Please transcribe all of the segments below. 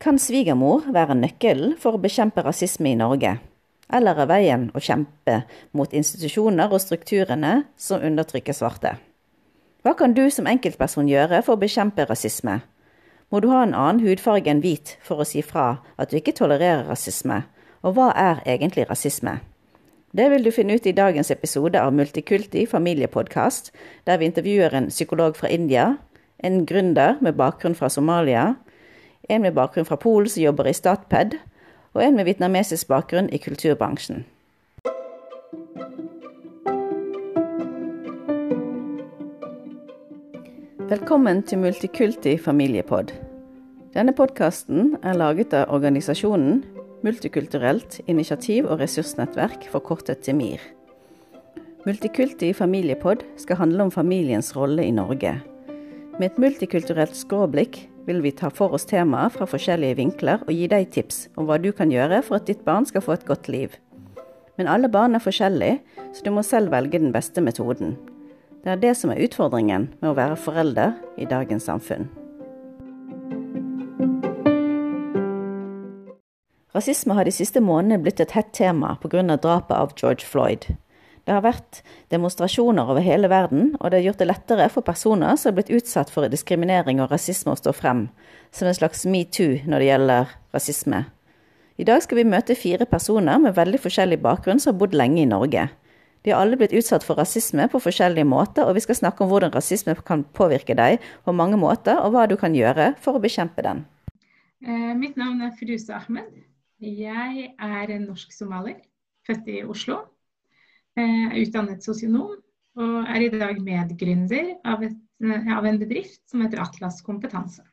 Kan svigermor være nøkkelen for å bekjempe rasisme i Norge? Eller er veien å kjempe mot institusjoner og strukturene som undertrykker svarte? Hva kan du som enkeltperson gjøre for å bekjempe rasisme? Må du ha en annen hudfarge enn hvit for å si fra at du ikke tolererer rasisme? Og hva er egentlig rasisme? Det vil du finne ut i dagens episode av Multikulti familiepodkast, der vi intervjuer en psykolog fra India, en gründer med bakgrunn fra Somalia, en med bakgrunn fra Polen som jobber i Statped, og en med vietnamesisk bakgrunn i kulturbransjen. Velkommen til Multikulti familiepod. Denne podkasten er laget av organisasjonen Multikulturelt initiativ- og ressursnettverk, forkortet til MIR. Multikulti familiepod skal handle om familiens rolle i Norge. Med et multikulturelt skråblikk vil vi ta for oss temaer fra forskjellige vinkler og gi deg tips om hva du kan gjøre for at ditt barn skal få et godt liv. Men alle barn er forskjellige, så du må selv velge den beste metoden. Det er det som er utfordringen med å være forelder i dagens samfunn. Rasisme har de siste månedene blitt et hett tema pga. drapet av George Floyd. Det har vært demonstrasjoner over hele verden, og det har gjort det lettere for personer som har blitt utsatt for diskriminering og rasisme å stå frem, som en slags metoo når det gjelder rasisme. I dag skal vi møte fire personer med veldig forskjellig bakgrunn som har bodd lenge i Norge. De har alle blitt utsatt for rasisme på forskjellige måter, og vi skal snakke om hvordan rasisme kan påvirke deg på mange måter, og hva du kan gjøre for å bekjempe den. Eh, mitt navn er Firuza Ahmed. Jeg er norsk-somalier, født i Oslo. Jeg er utdannet sosionom og er i dag medgründer av, et, av, en bedrift som heter Atlas kompetanse.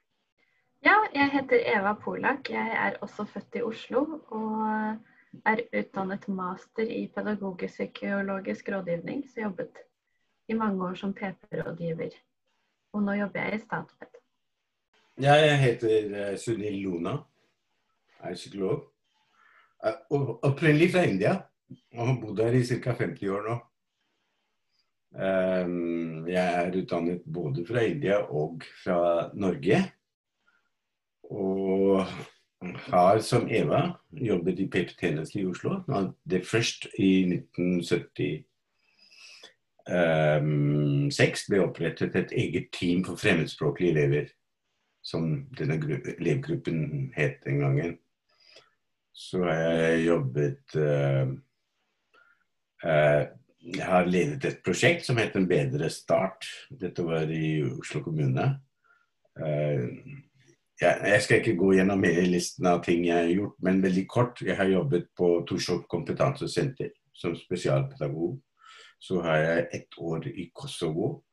Ja, jeg heter Eva Polak. Jeg er også født i Oslo og er utdannet master i pedagogisk-psykologisk rådgivning. Så jeg jobbet i mange år som PP-rådgiver. Og nå jobber jeg i Statped. Jeg heter eh, Sunil Luna, er psykolog. Eh, opprinnelig fra India og har bodd her i ca. 50 år nå. Ehm, jeg er utdannet både fra India og fra Norge. Og har som Eva jobbet i PP-tjenesten i Oslo. Det først i 1976 ehm, ble opprettet et eget team for fremmedspråklige elever. Som denne elevgruppen het den gangen så har jeg jobbet uh, Jeg har ledet et prosjekt som het En bedre start. Dette var i Oslo kommune. Uh, jeg, skal ikke gå gjennom hele listen av ting jeg har gjort, men veldig kort. Jeg har jobbet på Torshov kompetansesenter som spesialpedagog. Så har jeg ett år i Kosovo.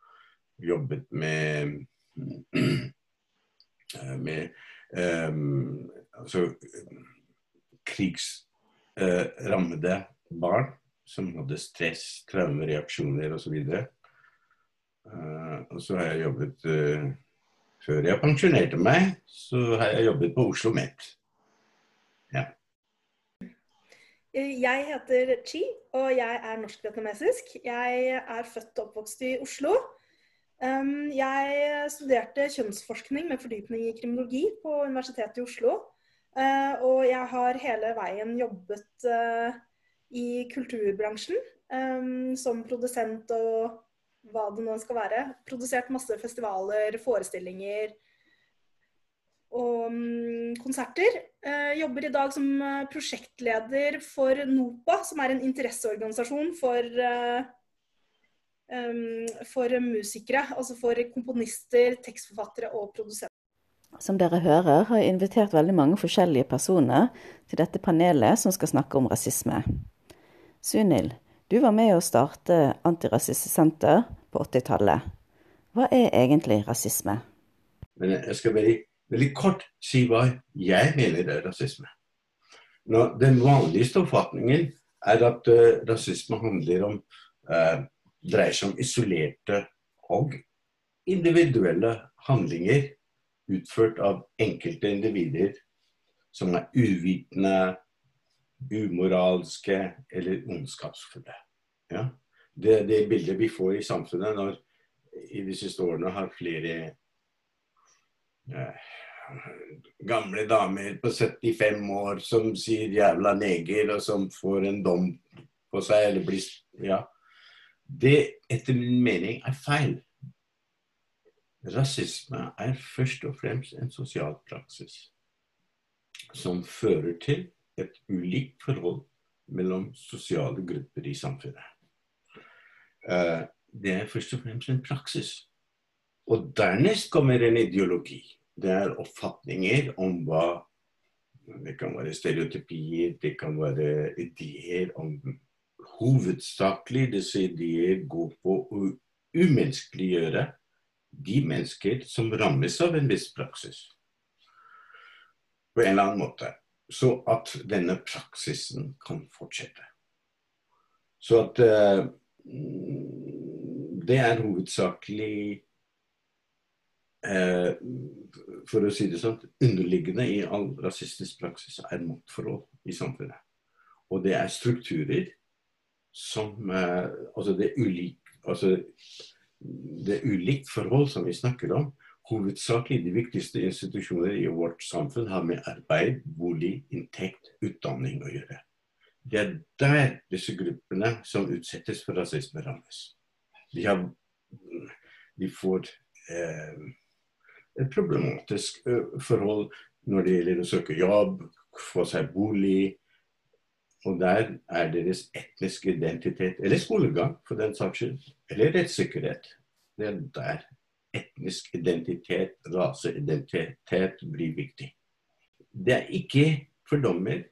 Jobbet med med um, altså krigsrammede eh, barn som hadde stress, traumereaksjoner osv. Uh, og så har jeg jobbet uh, Før jeg pensjonerte meg, så har jeg jobbet på Oslo Met. Ja. Jeg heter Chi, og jeg er norsk-vietnamesisk. Jeg er født og oppvokst i Oslo. Jeg studerte kjønnsforskning med fordypning i kriminologi på Universitetet i Oslo. Og jeg har hele veien jobbet uh, i kulturbransjen um, som produsent og hva det nå skal være. Produsert masse festivaler, forestillinger og um, konserter. Uh, jobber i dag som prosjektleder for NOPA, som er en interesseorganisasjon for, um, for musikere. Altså for komponister, tekstforfattere og produsenter. Som dere hører, har jeg invitert veldig mange forskjellige personer til dette panelet som skal snakke om rasisme. Sunil, du var med å starte Antirasistsenter på 80-tallet. Hva er egentlig rasisme? Men jeg skal veldig, veldig kort si hva jeg mener er rasisme. Nå, den vanligste oppfatningen er at uh, rasisme handler om uh, dreier seg om isolerte og individuelle handlinger utført av enkelte individer som er uvitende, umoralske eller ondskapsfulle. Ja? Det det bildet vi får i samfunnet når i de siste årene har flere eh, gamle damer på 75 år som sier 'jævla neger', og som får en dom på seg, eller blir Ja. Det, etter min mening, er feil. Rasisme er først og fremst en sosial praksis som fører til et ulikt forhold mellom sosiale grupper i samfunnet. Uh, det er først og fremst en praksis. Og dernest kommer en ideologi. Det er oppfatninger om hva Det kan være stereotypier, det kan være ideer om Hovedsakelig disse ideer går på å umenneskeliggjøre de mennesker som rammes av en viss praksis. På en eller annen måte. Så at denne praksisen kan fortsette. Så at eh, det er hovedsakelig eh, For å si det sånn, underliggende i all rasistisk praksis er maktforhold i samfunnet. Og det er strukturer som eh, Altså det er ulik, altså, det er ulikt forhold som vi snakker om. Hovedsakelig de viktigste institusjoner i vårt samfunn har med arbeid, bolig, inntekt, utdanning å gjøre. Det er der disse gruppene som utsettes for rasisme, rammes. De, har, de får eh, et problematisk eh, forhold når det gjelder å søke jobb, få seg bolig. Og der er deres etniske identitet, eller skolegang for den saks skyld, eller rettssikkerhet. Det er der etnisk identitet, raseidentitet blir viktig. Det er ikke fordommer,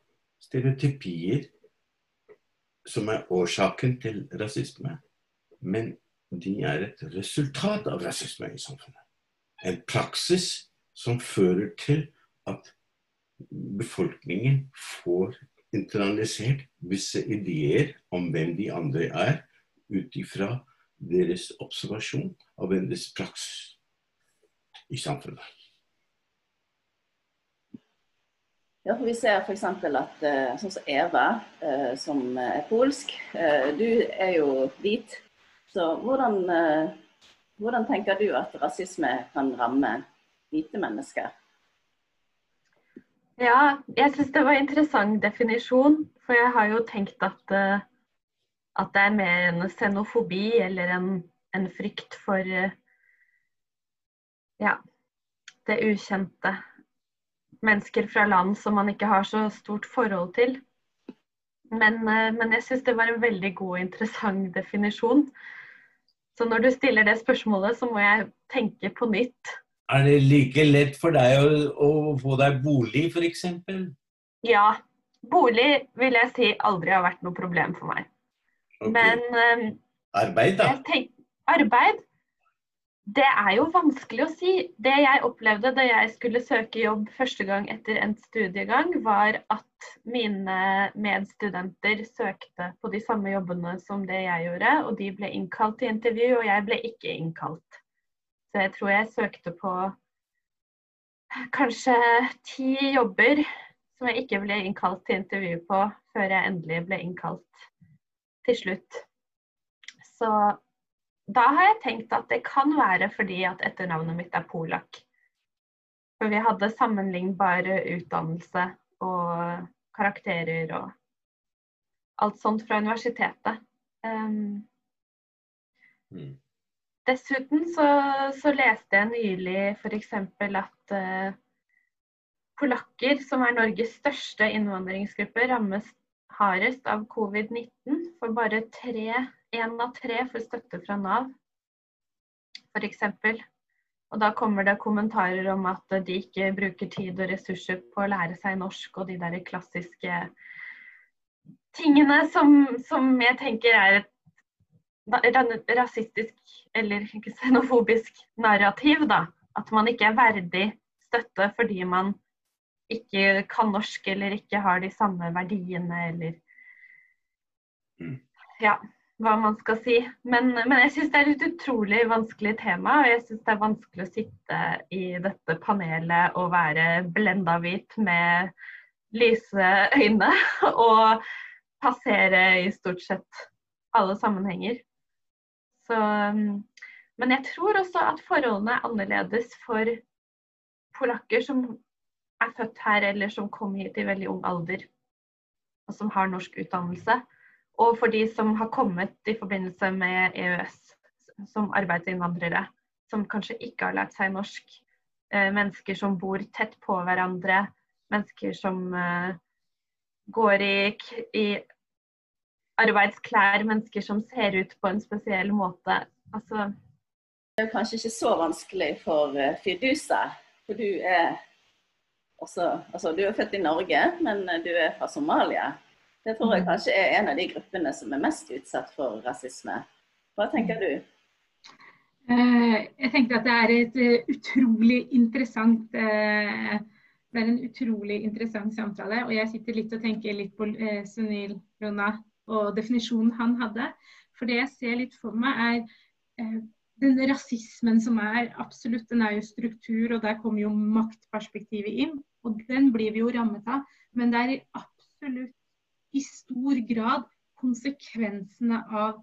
stereotypier, som er årsaken til rasisme, men de er et resultat av rasisme i samfunnet. En praksis som fører til at befolkningen får internalisert visse ideer om hvem de andre er, ut ifra deres observasjon av deres viss praksis i samfunnet. Ja, for Vi ser f.eks. at eh, sånn som Eva, eh, som er polsk, eh, du er jo hvit. Så hvordan, hvordan tenker du at rasisme kan ramme hvite mennesker? Ja, jeg syns det var en interessant definisjon. For jeg har jo tenkt at, at det er mer en xenofobi eller en, en frykt for ja, det ukjente mennesker fra land som man ikke har så stort forhold til. Men, eh, men jeg syns det var en veldig god og interessant definisjon. Så når du stiller det spørsmålet, så må jeg tenke på nytt. Er det like lett for deg å, å få deg bolig, f.eks.? Ja. Bolig vil jeg si aldri har vært noe problem for meg. Okay. Men um, Arbeid, da? Tenk, arbeid det er jo vanskelig å si. Det jeg opplevde da jeg skulle søke jobb første gang etter en studiegang, var at mine medstudenter søkte på de samme jobbene som det jeg gjorde, og de ble innkalt til intervju, og jeg ble ikke innkalt. Så jeg tror jeg søkte på kanskje ti jobber som jeg ikke ble innkalt til intervju på, før jeg endelig ble innkalt til slutt. Så da har jeg tenkt at det kan være fordi at etternavnet mitt er Polak. For vi hadde sammenlignbare utdannelse og karakterer og alt sånt fra universitetet. Um, mm. Dessuten så, så, leste jeg nylig f.eks. at uh, polakker, som er Norges største innvandringsgruppe, rammes hardest av covid-19. For bare én av tre får støtte fra Nav, f.eks. Og da kommer det kommentarer om at de ikke bruker tid og ressurser på å lære seg norsk og de der klassiske tingene som, som jeg tenker er et rasistisk eller xenofobisk narrativ. da. At man ikke er verdig støtte fordi man ikke kan norsk eller ikke har de samme verdiene eller mm. Ja hva man skal si. Men, men jeg syns det er et utrolig vanskelig tema. Og jeg syns det er vanskelig å sitte i dette panelet og være blenda hvit med lyse øyne og passere i stort sett alle sammenhenger. Så, men jeg tror også at forholdene er annerledes for polakker som er født her eller som kom hit i veldig ung alder, og som har norsk utdannelse. Og for de som har kommet i forbindelse med EØS som arbeidsinnvandrere, som kanskje ikke har lært seg norsk. Eh, mennesker som bor tett på hverandre. Mennesker som eh, går i, i arbeidsklær. Mennesker som ser ut på en spesiell måte. Altså Det er kanskje ikke så vanskelig for uh, Fidusa, for du er også Altså, du er født i Norge, men du er fra Somalia. Det tror jeg mm. kanskje er en av de gruppene som er mest utsatt for rasisme. Hva tenker du? Eh, jeg tenker at det er et eh, utrolig interessant det er en utrolig interessant samtale. Og jeg sitter litt og tenker litt på Sunil Rona og definisjonen han hadde. For det jeg ser litt for meg, er eh, den rasismen som er absolutt, den er jo struktur, og der kommer jo maktperspektivet inn. Og den blir vi jo rammet av. Men det er absolutt i stor grad konsekvensene av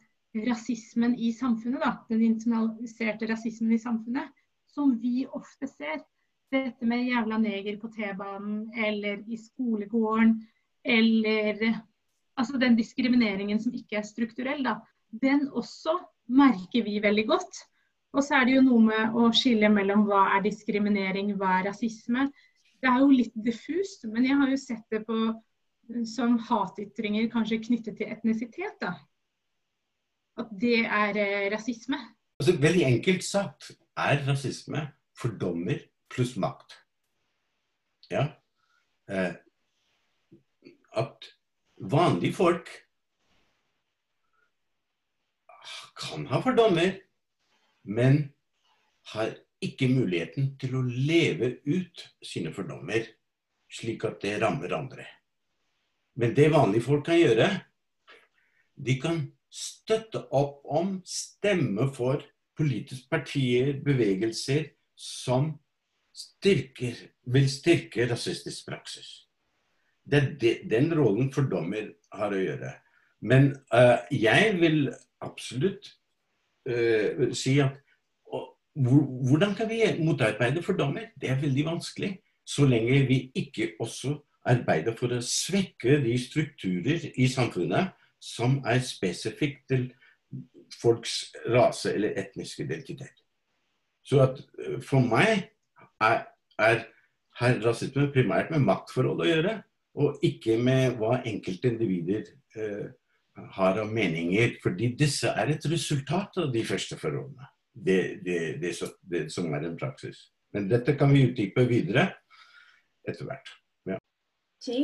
rasismen i samfunnet, da. Den internaliserte rasismen i samfunnet, som vi ofte ser. Dette med jævla neger på T-banen, eller i skolegården, eller altså den diskrimineringen som ikke er strukturell, da, den også merker vi veldig godt. Og så er det jo noe med å skille mellom hva er diskriminering, hva er rasisme. Det er jo litt diffust, men jeg har jo sett det på som hatytringer kanskje knyttet til etnisitet. da. At det er eh, rasisme. Altså, veldig enkelt sagt er rasisme fordommer pluss makt. Ja. Eh, at vanlige folk kan ha fordommer, men har ikke muligheten til å leve ut sine fordommer slik at det rammer andre. Men det vanlige folk kan gjøre, de kan støtte opp om, stemme for politiske partier, bevegelser, som styrker, vil styrke rasistisk praksis. Det er de, den rollen fordommer har å gjøre. Men uh, jeg vil absolutt uh, si at hvordan kan vi motarbeide fordommer? Det er veldig vanskelig. Så lenge vi ikke også arbeider for å svekke de strukturer i samfunnet som er spesifikt til folks rase eller etniske identitet. Så at uh, for meg er, er, har rasisme primært med maktforhold å gjøre og ikke med hva enkeltindivider eh, har av meninger. Fordi disse er et resultat av de første forholdene. Det, det, det, det, som er en praksis. Men dette kan vi utdype videre etter hvert. Ja. Chi,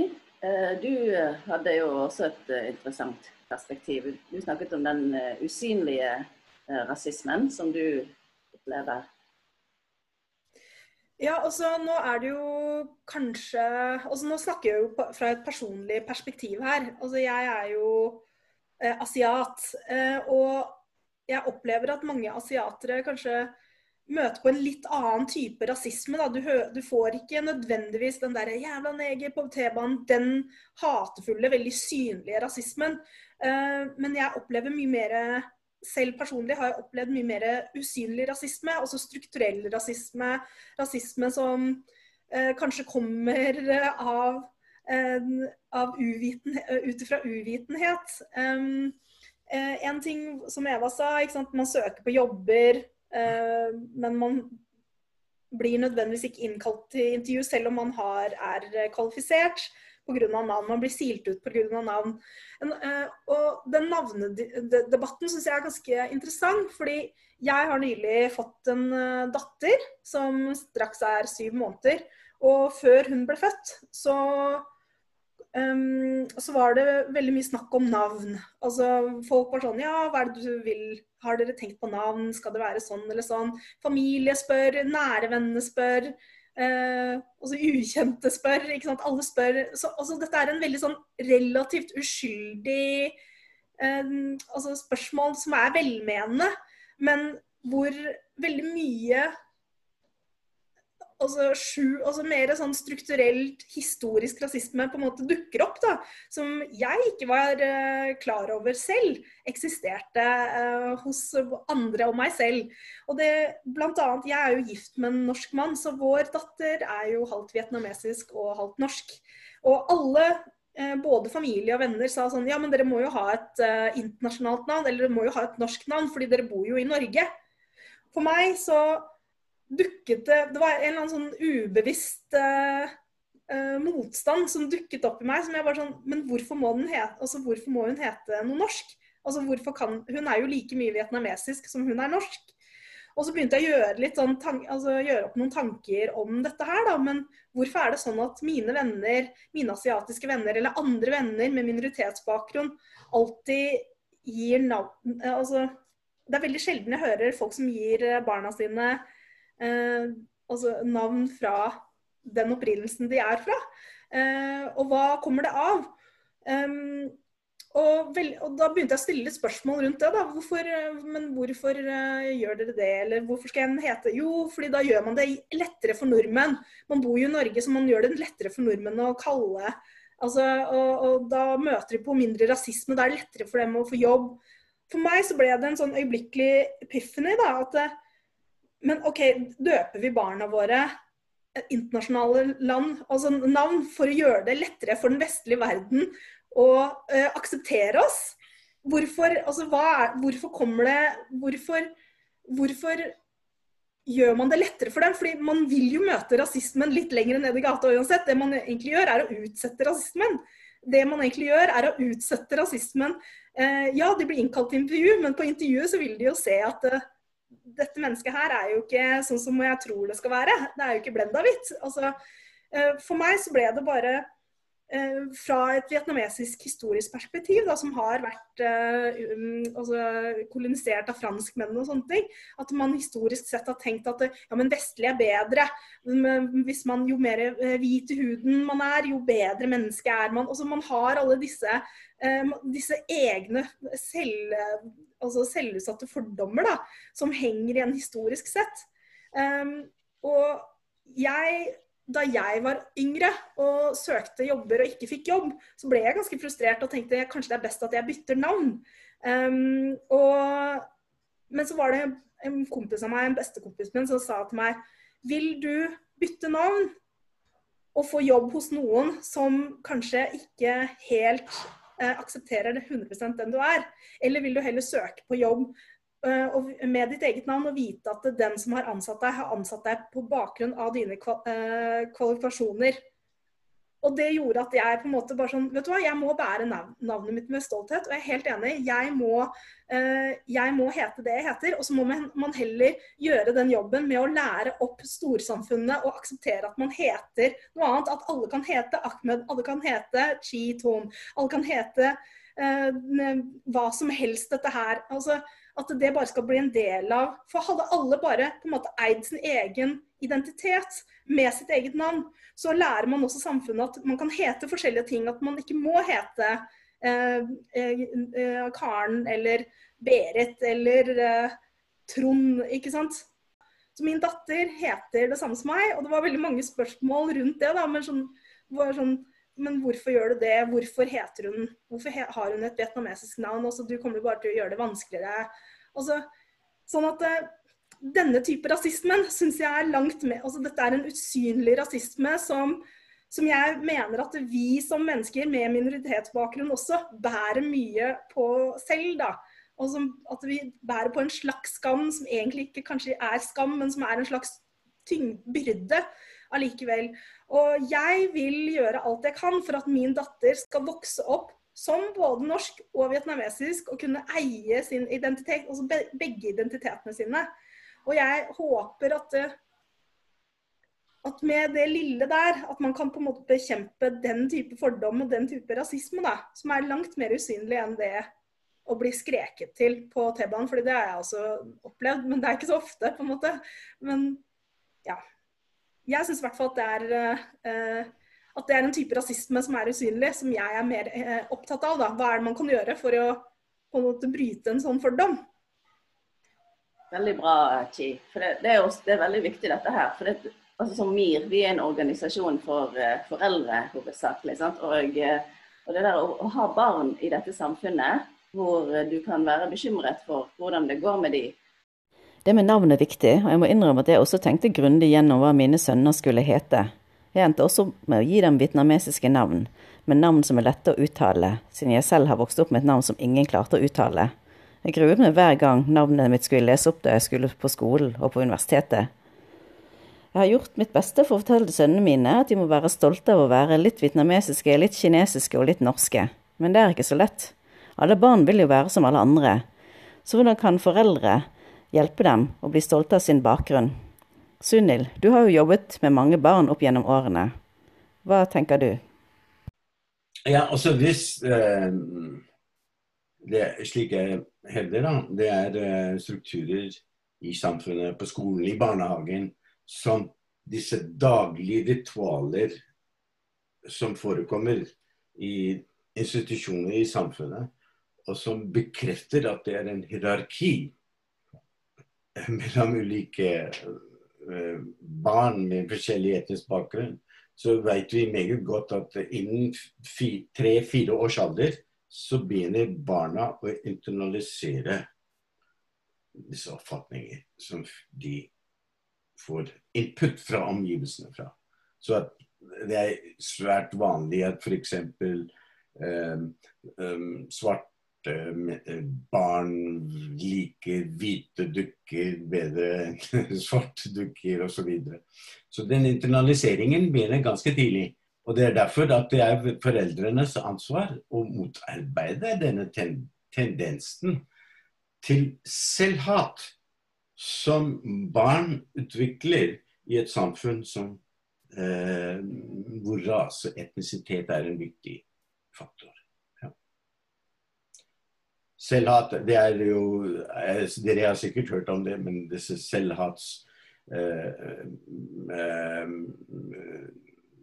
eh, du eh, hadde jo også et eh, interessant perspektiv. Du snakket om den usynlige rasismen som du opplever ja, altså nå er det jo kanskje altså Nå snakker jeg jo fra et personlig perspektiv her. Altså jeg er jo eh, asiat. Eh, og jeg opplever at mange asiatere kanskje møter på en litt annen type rasisme. Da. Du, du får ikke nødvendigvis den der 'jævla neger' på T-banen, den hatefulle, veldig synlige rasismen. Uh, men jeg opplever mye mer selv personlig har jeg opplevd mye mer usynlig rasisme, altså strukturell rasisme. Rasisme som eh, kanskje kommer av, eh, av uviten, ut ifra uvitenhet. Um, eh, en ting som Eva sa, man søker på jobber, eh, men man blir nødvendigvis ikke innkalt til intervju selv om man har, er kvalifisert pga. navn. Man blir silt ut pga. navn. Og den navnedebatten syns jeg er ganske interessant. fordi jeg har nylig fått en datter som straks er syv måneder. Og før hun ble født, så, um, så var det veldig mye snakk om navn. Altså Folk var sånn Ja, hva er det du vil? Har dere tenkt på navn? Skal det være sånn eller sånn? Familie spør, nære venner spør. Eh, også ukjente spør. ikke sant? Alle spør. Så, altså, dette er en veldig sånn relativt uskyldig eh, altså spørsmål som er velmenende, men hvor veldig mye altså, sju, altså mer sånn strukturelt historisk rasisme på en måte dukker opp, da, som jeg ikke var uh, klar over selv eksisterte uh, hos andre og meg selv. Og det, blant annet, Jeg er jo gift med en norsk mann, så vår datter er jo halvt vietnamesisk og halvt norsk. Og alle, uh, både familie og venner, sa sånn Ja, men dere må jo ha et internasjonalt navn, eller dere må jo ha et norsk navn, fordi dere bor jo i Norge. For meg så dukket det Det var en eller annen sånn ubevisst uh, uh, motstand som dukket opp i meg. som jeg bare sånn Men hvorfor må, hete, altså, hvorfor må hun hete noe norsk? Altså, hvorfor kan, Hun er jo like mye vietnamesisk som hun er norsk. Og så begynte jeg å gjøre, litt sånn, altså, gjøre opp noen tanker om dette her, da. Men hvorfor er det sånn at mine venner, mine asiatiske venner eller andre venner med minoritetsbakgrunn alltid gir navn Altså, det er veldig sjelden jeg hører folk som gir barna sine eh, altså navn fra den opprinnelsen de er fra. Eh, og hva kommer det av? Um, og, vel, og, da begynte jeg å stille spørsmål rundt det. da, hvorfor, Men hvorfor uh, gjør dere det? Eller hvorfor skal en hete Jo, fordi da gjør man det lettere for nordmenn. Man bor jo i Norge, så man gjør det lettere for nordmenn å kalle. Altså, og, og da møter de på mindre rasisme. Da er det lettere for dem å få jobb. For meg så ble det en sånn øyeblikkelig epiphany. da, at men OK, døper vi barna våre internasjonale land, altså navn for å gjøre det lettere for den vestlige verden å uh, akseptere oss? Hvorfor, altså, er, hvorfor kommer det hvorfor, hvorfor gjør man det lettere for dem? Fordi man vil jo møte rasismen litt lenger ned i gata uansett. Det man egentlig gjør, er å utsette rasismen. Det man egentlig gjør, er å utsette rasismen. Uh, ja, de blir innkalt til intervju, men på intervjuet så vil de jo se at eh, dette mennesket her er jo ikke sånn som jeg tror det skal være. Det er jo ikke blenda hvitt. Altså, eh, for meg så ble det bare eh, fra et vietnamesisk historisk perspektiv, da, som har vært uh, um, altså, kolonisert av franskmennene og sånne ting, at man historisk sett har tenkt at ja, men vestlig er bedre. Hvis man, Jo mer hvit i huden man er, jo bedre menneske er man. Altså, man har alle disse, disse egne selv altså selvutsatte fordommer da, som henger igjen historisk sett. Um, og jeg, da jeg var yngre og søkte jobber og ikke fikk jobb, så ble jeg ganske frustrert og tenkte kanskje det er best at jeg bytter navn. Um, og, men så var det en kompis av meg, en bestekompis min, som sa til meg Vil du bytte navn og få jobb hos noen som kanskje ikke helt aksepterer det 100% den du er? Eller vil du heller søke på jobb eh, med ditt eget navn og vite at den som har ansatt deg, har ansatt deg på bakgrunn av dine eh, kvalifikasjoner? Og det gjorde at jeg på en måte bare sånn Vet du hva, jeg må bære navnet mitt med stolthet. Og jeg er helt enig. Jeg må, uh, jeg må hete det jeg heter. Og så må man heller gjøre den jobben med å lære opp storsamfunnet og akseptere at man heter noe annet. At alle kan hete Ahmed, alle kan hete Chi Ton, alle kan hete uh, hva som helst dette her. Altså, at det bare skal bli en del av For hadde alle bare på en måte eid sin egen identitet med sitt eget navn, så lærer man også samfunnet at man kan hete forskjellige ting. At man ikke må hete eh, eh, eh Karen eller Berit eller eh, Trond, ikke sant. Så min datter heter det samme som meg, og det var veldig mange spørsmål rundt det. da, men, sånn, sånn, men hvorfor gjør du det? Hvorfor heter hun Hvorfor har hun et vietnamesisk navn? Også, du kommer bare til å gjøre det vanskeligere. Også, sånn at eh, denne type rasismen syns jeg er langt mer altså Dette er en usynlig rasisme som, som jeg mener at vi som mennesker med minoritetsbakgrunn også bærer mye på selv. da. Og som, at vi bærer på en slags skam som egentlig ikke kanskje er skam, men som er en slags byrde allikevel. Og jeg vil gjøre alt jeg kan for at min datter skal vokse opp som både norsk og vietnamesisk og kunne eie sin identitet, altså begge identitetene sine. Og jeg håper at, eh, at med det lille der, at man kan på en måte bekjempe den type fordom og den type rasisme, da, som er langt mer usynlig enn det å bli skreket til på T-banen. fordi det har jeg også opplevd, men det er ikke så ofte, på en måte. Men ja. Jeg syns i hvert fall at det er uh, at det er en type rasisme som er usynlig, som jeg er mer eh, opptatt av. Da. Hva er det man kan gjøre for å på en måte bryte en sånn fordom? Veldig bra, Chi. For det, det, er også, det, er veldig viktig dette her. For det, altså som MIR, vi er en organisasjon for uh, foreldre hovedsakelig. Og, og, det der å, å, ha barn i dette samfunnet hvor du kan være bekymret for hvordan det går med de. Det med navn er viktig, og jeg må innrømme at jeg også tenkte grundig gjennom hva mine sønner skulle hete. Jeg endte også med å gi dem vietnamesiske navn, med navn som er lette å uttale, siden jeg selv har vokst opp med et navn som ingen klarte å uttale. Jeg gruet meg hver gang navnet mitt skulle lese opp da jeg skulle på skolen og på universitetet. Jeg har gjort mitt beste for å fortelle sønnene mine at de må være stolte av å være litt vietnamesiske, litt kinesiske og litt norske. Men det er ikke så lett. Alle barn vil jo være som alle andre. Så hvordan kan foreldre hjelpe dem å bli stolte av sin bakgrunn? Sunil, du har jo jobbet med mange barn opp gjennom årene. Hva tenker du? Ja, altså hvis eh, det, Slik jeg hevder, da, det er uh, strukturer i samfunnet, på skolen, i barnehagen, som disse daglige ritualer som forekommer i institusjoner i samfunnet, og som bekrefter at det er en hierarki mellom ulike uh, barn med forskjellig etnisk bakgrunn, så vet vi meget godt at innen tre-fire års alder så begynner barna å internalisere disse oppfatninger som de får input fra omgivelsene fra. Så det er svært vanlig at f.eks. Um, um, svarte barn liker hvite dukker bedre enn svarte dukker osv. Så, videre. så den internaliseringen begynner ganske tidlig. Og Det er derfor at det er foreldrenes ansvar å motarbeide denne ten tendensen til selvhat som barn utvikler i et samfunn som, eh, hvor rase og etnisitet er en viktig faktor. Selvhat, det er jo eh, Dere har sikkert hørt om det, men disse selvhats eh, eh,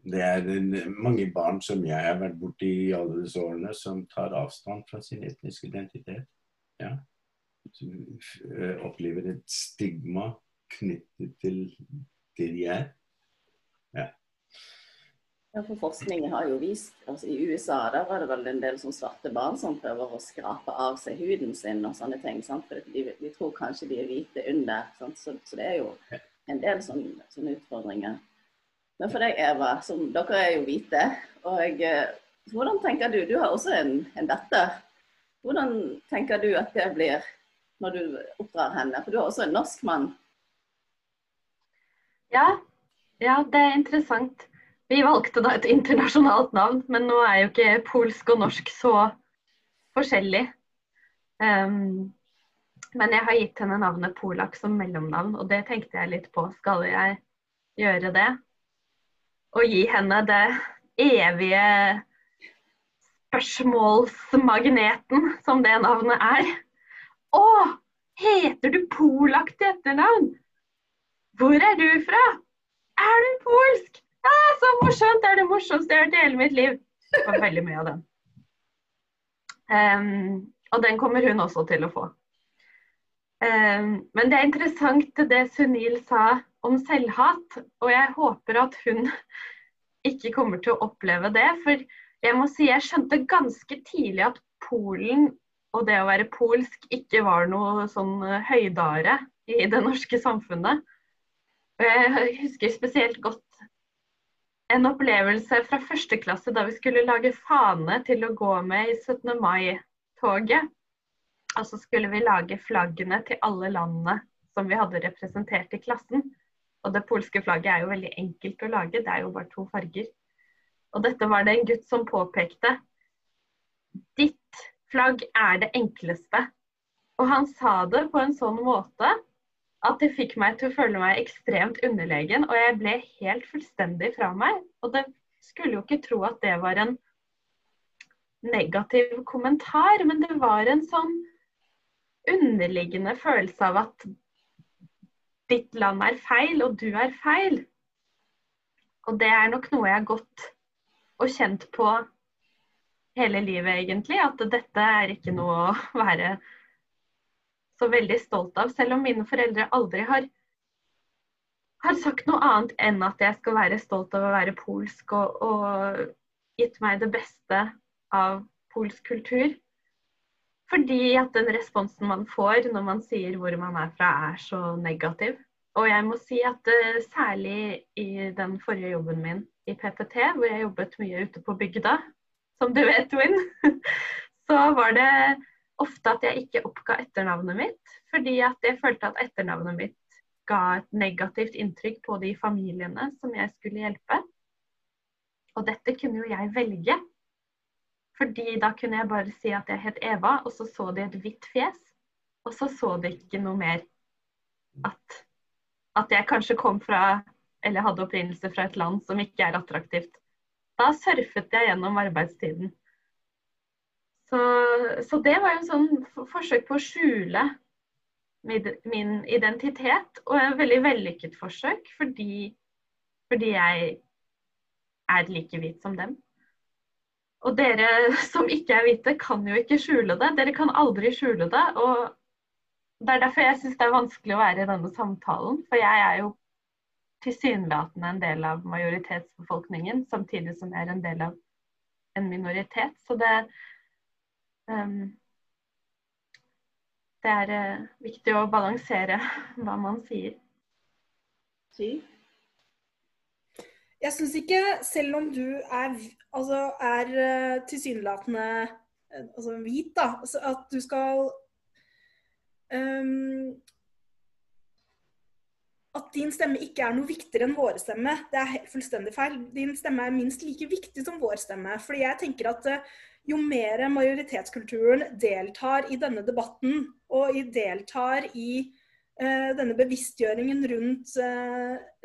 det er mange barn som jeg har vært borti i alle disse årene, som tar avstand fra sin etniske identitet. Ja. Som eh, opplever et stigma knyttet til det de er. Ja. Ja, for Forskningen har jo vist altså I USA der var det vel en del som svarte barn som prøver å skrape av seg huden sin og sånne ting. Sant? For de, de, tror kanskje de er hvite under. Så, så, det er jo en del sånne, sånne utfordringer. Men for deg, Eva, som dere er jo hvite, og eh, hvordan tenker du Du har også en, en datter. Hvordan tenker du at det blir når du oppdrar henne? For du har også en norsk mann. Ja, ja det er interessant. Vi valgte da et internasjonalt navn, men nå er jo ikke polsk og norsk så forskjellig. Um, men jeg har gitt henne navnet Polak som mellomnavn, og det tenkte jeg litt på. Skal jeg gjøre det? Å gi henne det evige spørsmålsmagneten som det navnet er. Å, heter du Polak til etternavn? Hvor er du fra? Er du polsk? Ah, så morsomt! Det er det morsomste jeg har hørt i hele mitt liv. Det var veldig mye av den. Um, og den kommer hun også til å få. Um, men det er interessant det Sunil sa om selvhat. Og jeg håper at hun ikke kommer til å oppleve det. For jeg må si jeg skjønte ganske tidlig at Polen og det å være polsk ikke var noe sånn høydare i det norske samfunnet. Og jeg husker spesielt godt en opplevelse fra første klasse da vi skulle lage fane til å gå med i 17. mai-toget. Og så skulle vi lage flaggene til alle landene som vi hadde representert i klassen. Og det polske flagget er jo veldig enkelt å lage, det er jo bare to farger. Og dette var det en gutt som påpekte. Ditt flagg er det enkleste. Og han sa det på en sånn måte at det fikk meg til å føle meg ekstremt underlegen, og jeg ble helt fullstendig fra meg. Og det skulle jo ikke tro at det var en negativ kommentar, men det var en sånn underliggende følelse av at ditt land er feil, og du er feil. Og det er nok noe jeg har gått og kjent på hele livet, egentlig. At dette er ikke noe å være så veldig stolt av. Selv om mine foreldre aldri har har sagt noe annet enn at jeg skal være stolt av å være polsk og, og gitt meg det beste av polsk kultur. Fordi at den responsen man får når man sier hvor man er fra, er så negativ. Og jeg må si at uh, særlig i den forrige jobben min i PPT, hvor jeg jobbet mye ute på bygda, som du vet, Win, så var det ofte at jeg ikke oppga etternavnet mitt. Fordi at jeg følte at etternavnet mitt ga et negativt inntrykk på de familiene som jeg skulle hjelpe. Og dette kunne jo jeg velge. Fordi da kunne jeg bare si at jeg het Eva, og så så de et hvitt fjes. Og så så de ikke noe mer at, at jeg kanskje kom fra, eller hadde opprinnelse fra et land som ikke er attraktivt. Da surfet jeg gjennom arbeidstiden. Så, så det var jo sånn forsøk på å skjule min identitet, og et veldig vellykket forsøk fordi, fordi jeg er like hvit som dem. Og dere som ikke er hvite, kan jo ikke skjule det. Dere kan aldri skjule det. Og det er derfor jeg syns det er vanskelig å være i denne samtalen. For jeg er jo tilsynelatende en del av majoritetsbefolkningen, samtidig som jeg er en del av en minoritet. Så det um, Det er uh, viktig å balansere hva man sier. Si. Jeg syns ikke, selv om du er, altså, er uh, tilsynelatende uh, altså, hvit, da, altså, at du skal um, At din stemme ikke er noe viktigere enn våre stemme, det er fullstendig feil. Din stemme er minst like viktig som vår stemme. fordi jeg tenker at uh, jo mer majoritetskulturen deltar i denne debatten, og deltar i denne bevisstgjøringen rundt,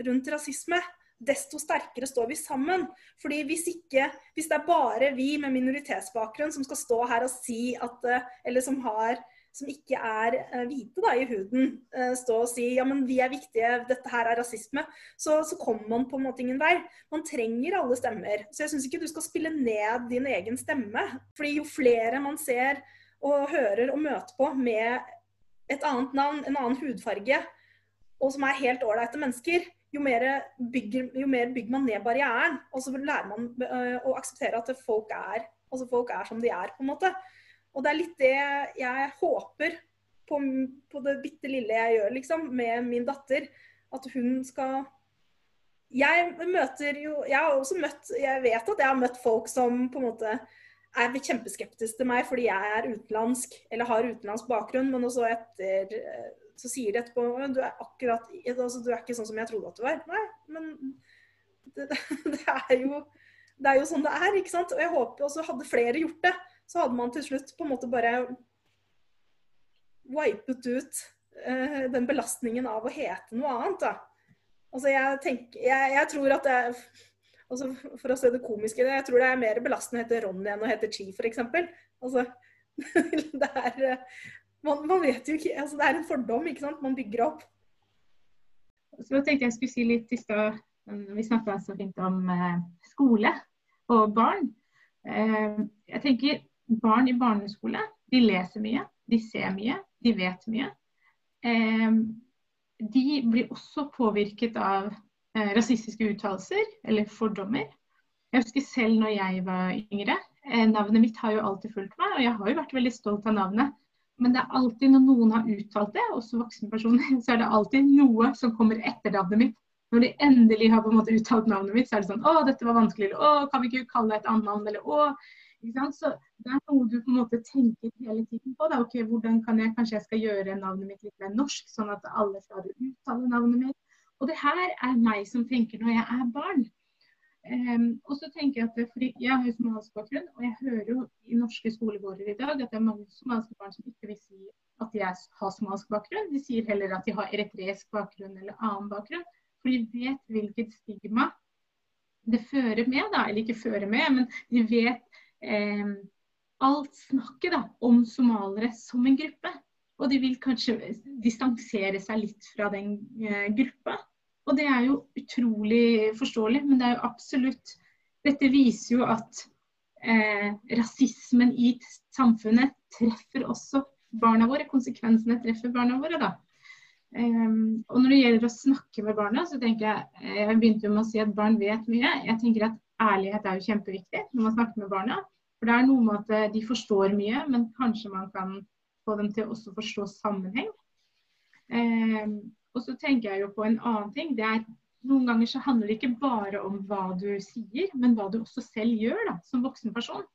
rundt rasisme, desto sterkere står vi sammen. Fordi hvis ikke, hvis det er bare vi med minoritetsbakgrunn som skal stå her og si at eh, Eller som har som ikke er uh, hvite da, i huden, uh, stå og si ja, men vi er viktige, dette her er rasisme, så, så kommer man på en måte ingen vei. Man trenger alle stemmer. Så jeg syns ikke du skal spille ned din egen stemme. fordi jo flere man ser og hører og møter på med et annet navn, en annen hudfarge, og som er helt ålreite mennesker, jo mer, bygger, jo mer, bygger, man ned barrieren. Og så lærer man uh, å akseptere at folk er, altså folk er som de er, på en måte. Og det er litt det jeg håper på, på det bitte lille jeg gjør, liksom, med min datter. At hun skal Jeg møter jo Jeg har også møtt Jeg vet at jeg har møtt folk som på en måte er kjempeskeptiske til meg fordi jeg er utenlandsk eller har utenlandsk bakgrunn, men også etter så sier de etterpå du er akkurat altså, du er ikke sånn som jeg trodde at du var. Nei, men det, det, er jo, det er jo sånn det er, ikke sant. Og jeg håper også hadde flere gjort det, så hadde man til slutt på en måte bare wipet ut uh, den belastningen av å hete noe annet. da. Altså jeg tenker, jeg, jeg tror at det altså For å se det komiske jeg tror det er mer belastende å hete Ronny enn å hete Chi, f.eks. Altså, det er man, man, vet jo ikke altså Det er en fordom ikke sant? man bygger opp. Så tenkte jeg skulle si litt i stad Vi snakka så fint om eh, skole og barn. Eh, jeg tenker barn i barneskole de leser mye, de ser mye, de vet mye. Eh, de blir også påvirket av rasistiske uttalelser eller fordommer. Jeg husker selv når jeg var yngre. Navnet mitt har jo alltid fulgt meg, og jeg har jo vært veldig stolt av navnet. Men det er alltid når noen har uttalt det, også voksne personer, så er det alltid noe som kommer etter navnet mitt. Når de endelig har på en måte uttalt navnet mitt, så er det sånn Å, dette var vanskelig. Eller å, kan vi ikke kalle det et annet navn? Eller å? Så det er noe du på en måte tenker hele tiden på. Da. Ok, hvordan kan jeg kanskje jeg skal gjøre navnet mitt litt mer norsk, sånn at alle å uttale navnet mitt. Og det her er meg som tenker når jeg er barn. Um, og så tenker Jeg at fordi jeg har jo somalisk bakgrunn, og jeg hører jo i norske skolegårder i dag at det er mange somaliske barn som ikke vil si at de har somalisk bakgrunn. De sier heller at de har eritreisk bakgrunn eller annen bakgrunn. For de vet hvilket stigma det fører med, da. Eller ikke fører med, men de vet um, alt snakket da, om somalere som en gruppe. Og de vil kanskje distansere seg litt fra den uh, gruppa. Og det er jo utrolig forståelig, men det er jo absolutt Dette viser jo at eh, rasismen i samfunnet treffer også barna våre. Konsekvensene treffer barna våre, da. Um, og når det gjelder å snakke med barna, så tenker jeg Jeg begynte jo med å si at barn vet mye. Jeg tenker at ærlighet er jo kjempeviktig når man snakker med barna. For det er noe med at eh, de forstår mye, men kanskje man kan få dem til også å forstå sammenheng. Um, og så tenker jeg jo på en annen ting. det er Noen ganger så handler det ikke bare om hva du sier, men hva du også selv gjør da, som voksen person.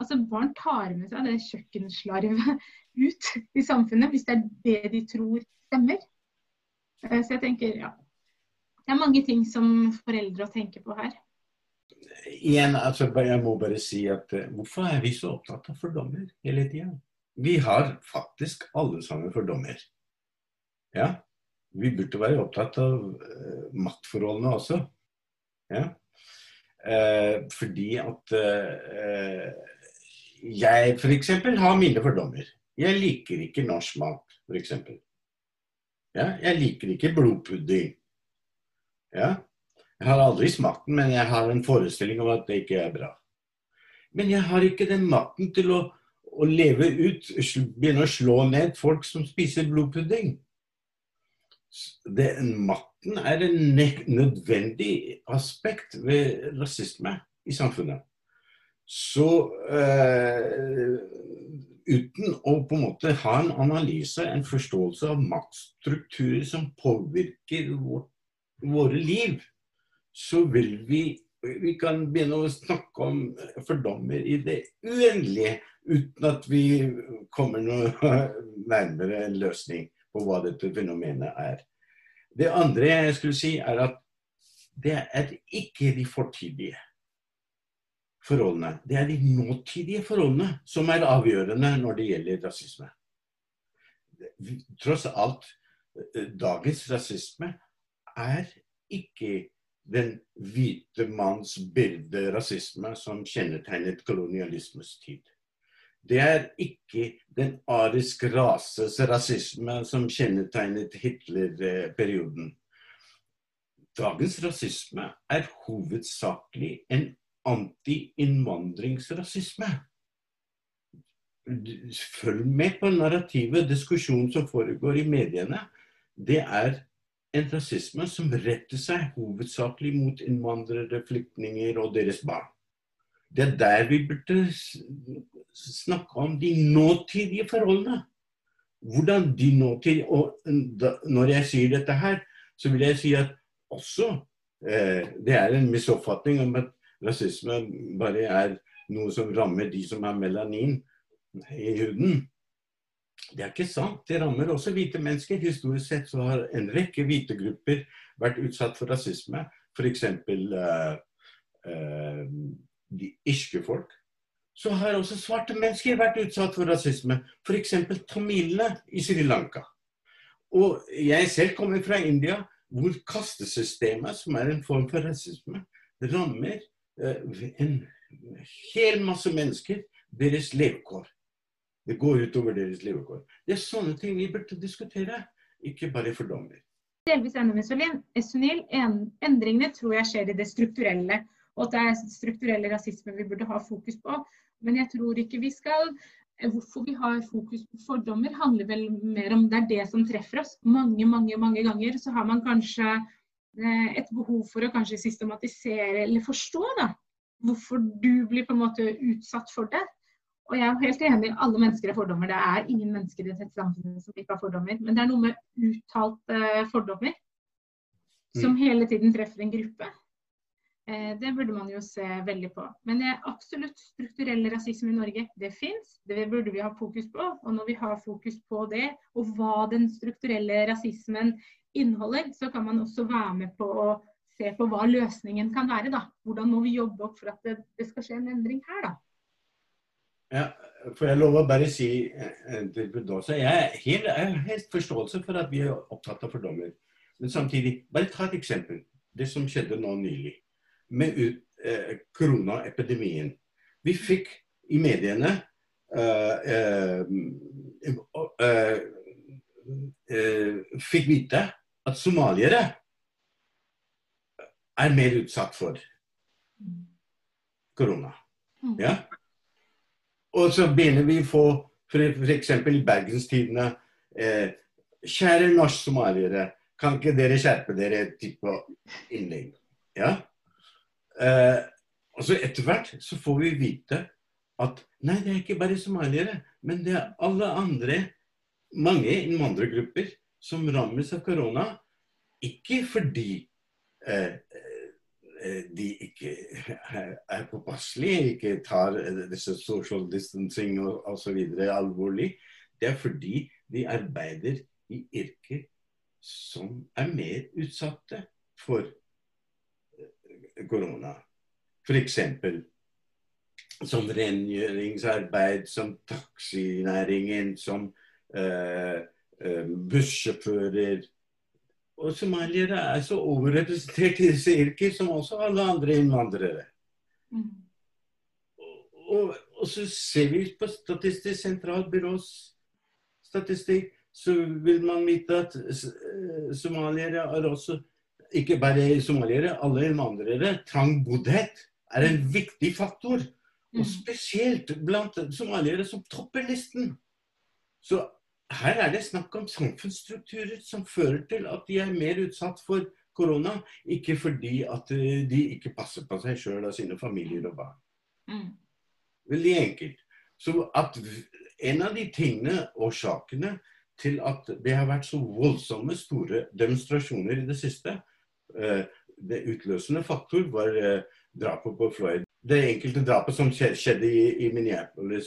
Altså Barn tar med seg det kjøkkenslarvet ut i samfunnet hvis det er det de tror stemmer. Eh, så jeg tenker, ja. Det er mange ting som foreldre å tenke på her. Igjen, altså, jeg må bare si at uh, hvorfor er vi så opptatt av fordommer hele tida? Vi har faktisk alle sammen fordommer. Ja. Vi burde være opptatt av uh, maktforholdene også. Ja. Uh, fordi at jeg f.eks. har mine fordommer. Jeg liker ikke norsk mat, f.eks. Ja, jeg liker ikke blodpudding. Ja. Jeg har aldri smakt den, men jeg har en forestilling om at det ikke er bra. Men jeg har ikke den makten til å, å leve ut, begynne å slå ned folk som spiser blodpudding. Det, matten er en nødvendig aspekt ved rasisme i samfunnet. Så eh, uten å på en måte ha en analyse, en forståelse av maktstrukturer som påvirker vårt, våre liv, så vil vi vi kan begynne å snakke om fordommer i det uendelige uten at vi kommer noe nærmere en løsning på hva dette fenomenet er. Det andre jeg skulle si, er at det er ikke de fortidige forholdene. Det er de nåtidige forholdene som er avgjørende når det gjelder rasisme. Tross alt, eh, dagens rasisme er ikke den hvite manns bilderasisme som kjennetegnet kolonialismens tid. Det er ikke den arisk rases rasisme som kjennetegnet Hitler-perioden. Dagens rasisme er hovedsakelig en anti-innvandringsrasisme. Følg med på narrativet, diskusjonen som foregår i mediene. Det er en rasisme som retter seg hovedsakelig mot innvandrere, flyktninger og deres barn. Det er der vi burde snakke om de nåtidige forholdene. Hvordan de nåtidige Og når jeg sier dette her, så vil jeg si at også eh, det er en misoppfatning om at rasisme bare er noe som rammer de som har melanin i huden. Det er ikke sant. Det rammer også hvite mennesker. Historisk sett så har en rekke hvite grupper vært utsatt for rasisme. F.eks. Uh, uh, de irske folk. Så har også svarte mennesker vært utsatt for rasisme. F.eks. tamilene i Sri Lanka. Og jeg selv kommer fra India, hvor kastesystemet, som er en form for rasisme, rammer Eh, en hel masse mennesker deres levekår. Det går utover deres levekår. Det er sånne ting vi burde diskutere, ikke bare fordommer. Delvis enig med Sunil. Endringene tror jeg skjer i det strukturelle. Og at det er strukturelle rasisme vi burde ha fokus på. Men jeg tror ikke vi skal Hvorfor vi har fokus på fordommer, handler vel mer om det er det som treffer oss. Mange, mange, mange ganger så har man kanskje Eh, et behov for å kanskje systematisere eller forstå da, hvorfor du blir på en måte utsatt for det. Og jeg er helt enig, alle mennesker har fordommer. Det er ingen mennesker i dette samfunnet som ikke har fordommer. Men det er noe med uttalte fordommer som mm. hele tiden treffer en gruppe. Eh, det burde man jo se veldig på. Men det er absolutt strukturell rasisme i Norge. Det fins, det burde vi ha fokus på. Og når vi har fokus på det, og hva den strukturelle rasismen inneholder, så kan man også være med på å se på hva løsningen kan være. da. Hvordan må vi jobbe opp for at det, det skal skje en endring her, da. Ja, for jeg lover bare å si til Budosa, jeg har helt forståelse for at vi er opptatt av fordommer. Men samtidig, bare ta et eksempel. Det som skjedde nå nylig med eh, koronaepidemien. Vi fikk i mediene eh, eh, eh, eh fikk vite at somaliere er mer utsatt for korona. Mm. Ja? Og så begynner vi å få f.eks. i Bergenstidene eh, Kjære norsk-somaliere, kan ikke dere skjerpe dere type innlegg? Ja? Eh, og så etter hvert så får vi vite at nei, det er ikke bare somaliere, men det er alle andre, mange innvandrergrupper, som rammes av korona. Ikke fordi eh, eh de ikke er påpasselige, ikke tar disse social distancing og osv. alvorlig. Det er fordi de arbeider i yrker som er mer utsatte for korona. F.eks. som rengjøringsarbeid, som taxinæringen, som uh, uh, bussjåfører. Og somaliere er så overrepresentert i disse yrker som også alle andre innvandrere. Mm. Og, og, så ser vi på Statistisk sentralbyrås statistikk så vil man vite at eh, somaliere er også ikke bare somaliere, alle innvandrere. trang Trangboddhet er en viktig faktor. Og mm. spesielt blant somaliere som topper listen. Så her er det snakk om samfunnsstrukturer som fører til at de er mer utsatt for korona. Ikke fordi at eh, de ikke passer på seg sjøl og sine familier og barn. Mm. Veldig enkelt. Så at en av de tingene, årsakene, til at det har vært så voldsomme, store demonstrasjoner i det siste. Eh, det utløsende faktor var eh, drapet på Floyd. Det enkelte drapet som skjedde i, Minneapolis.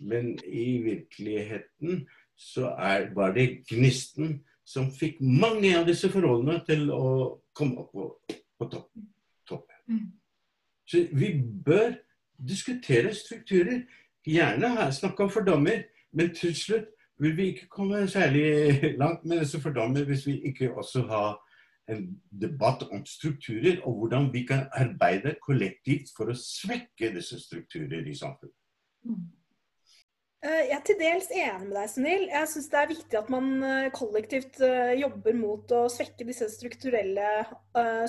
Men i virkeligheten så er, var det gnisten som fikk mange av disse forholdene til å komme opp på, på toppen. Topp. Mm. Så vi bør diskutere strukturer. Gjerne snakke om fordommer, men til slutt vil vi ikke komme særlig langt med disse fordommer hvis vi ikke også har en debatt om strukturer, og hvordan vi kan arbeide kollektivt for å svekke disse strukturer i samfunnet. Mm. Eh, jeg er til dels enig med deg, Sunil. Jeg syns det er viktig at man eh, kollektivt eh, jobber mot å svekke disse strukturelle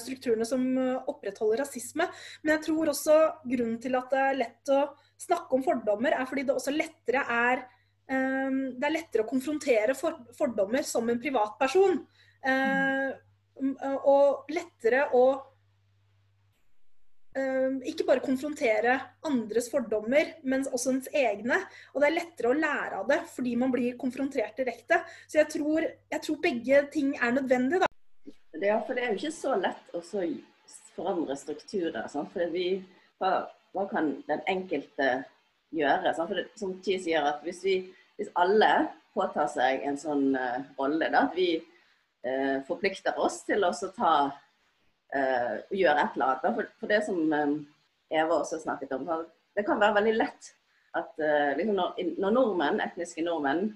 strukturene som opprettholder rasisme. Men jeg tror også grunnen til at det er lett å snakke om fordommer, er fordi det også lettere er det er lettere å konfrontere fordommer som en privatperson. Ehm, og lettere å ikke bare konfrontere andres fordommer, men også ens egne. Og det er lettere å lære av det fordi man blir konfrontert direkte. Så jeg tror, jeg tror begge ting er nødvendig. Da. Ja, for det er jo ikke så lett å forandre strukturer. Sant? For vi, hva, hva, kan den enkelte gjøre? Sant? For det, som Ti sier, at hvis vi hvis alle påtar seg en sånn uh, rolle, da, at vi uh, forplikter oss til å ta eh, gjøre et eller annet. For, for det som um, Eva også snakket om, det kan være veldig lett at liksom når, når, nordmenn, etniske nordmenn,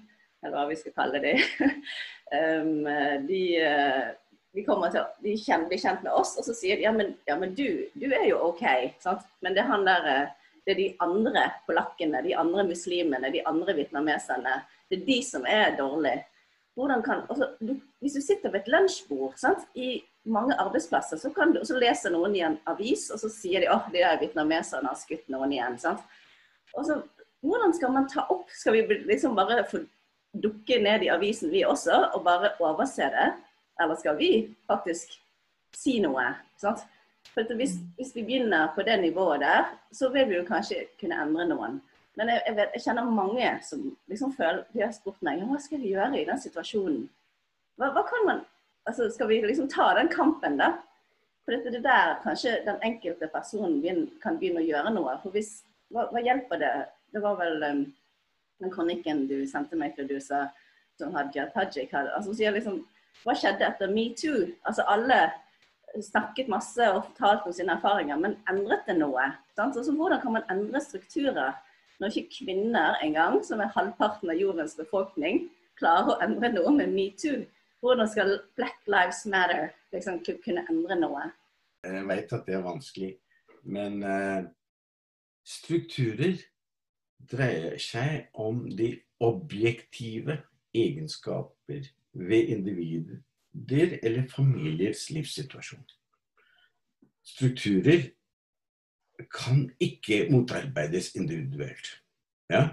eller hva vi skal kalle dem, um, de, de kommer til de kjenner, blir kjent med oss, og så sier de ja, men, ja, men du, du, er jo OK. Sant? Men det er han der det er de andre polakkene, de andre muslimene, de andre vietnameserne. Det er de som er dårlige. Kan, altså, du, hvis du sitter ved et lunsjbord sant, i mange arbeidsplasser, så kan du også lese noen i en avis, og så sier de at de der vietnameserne har skutt noen igjen. Sant? Og så, hvordan skal man ta opp? Skal vi liksom bare få dukke ned i avisen vi også, og bare overse det? Eller skal vi faktisk si noe? Sant? For hvis, hvis, vi begynner på det nivået der, så vil vi jo kanskje kunne endre noen. Men jeg, jeg, vet, jeg kjenner mange som liksom føler De har spurt meg hva skal vi gjøre i den situasjonen. Hva, hva kan man altså Skal vi liksom ta den kampen, da? For det der kanskje den enkelte personen begynner, kan begynne å gjøre noe. For hvis, hva, hva hjelper det? Det var vel um, den kronikken du sendte meg til du sa som Hadia Tajik hadde. Altså, sier liksom, Hva skjedde etter metoo? Altså alle snakket masse og fortalte om sine erfaringer, men endret det noe? Altså, hvordan kan man endre strukturer når ikke kvinner engang, som er halvparten av jordens befolkning, klarer å endre noe med metoo? Hvordan skal Black Lives Matter liksom, kunne endre noe? Jeg vet at det er vanskelig, men uh, strukturer dreier seg om de objektive egenskaper ved individer der eller familiers livssituasjon. Strukturer kan ikke motarbeides individuelt. Ja?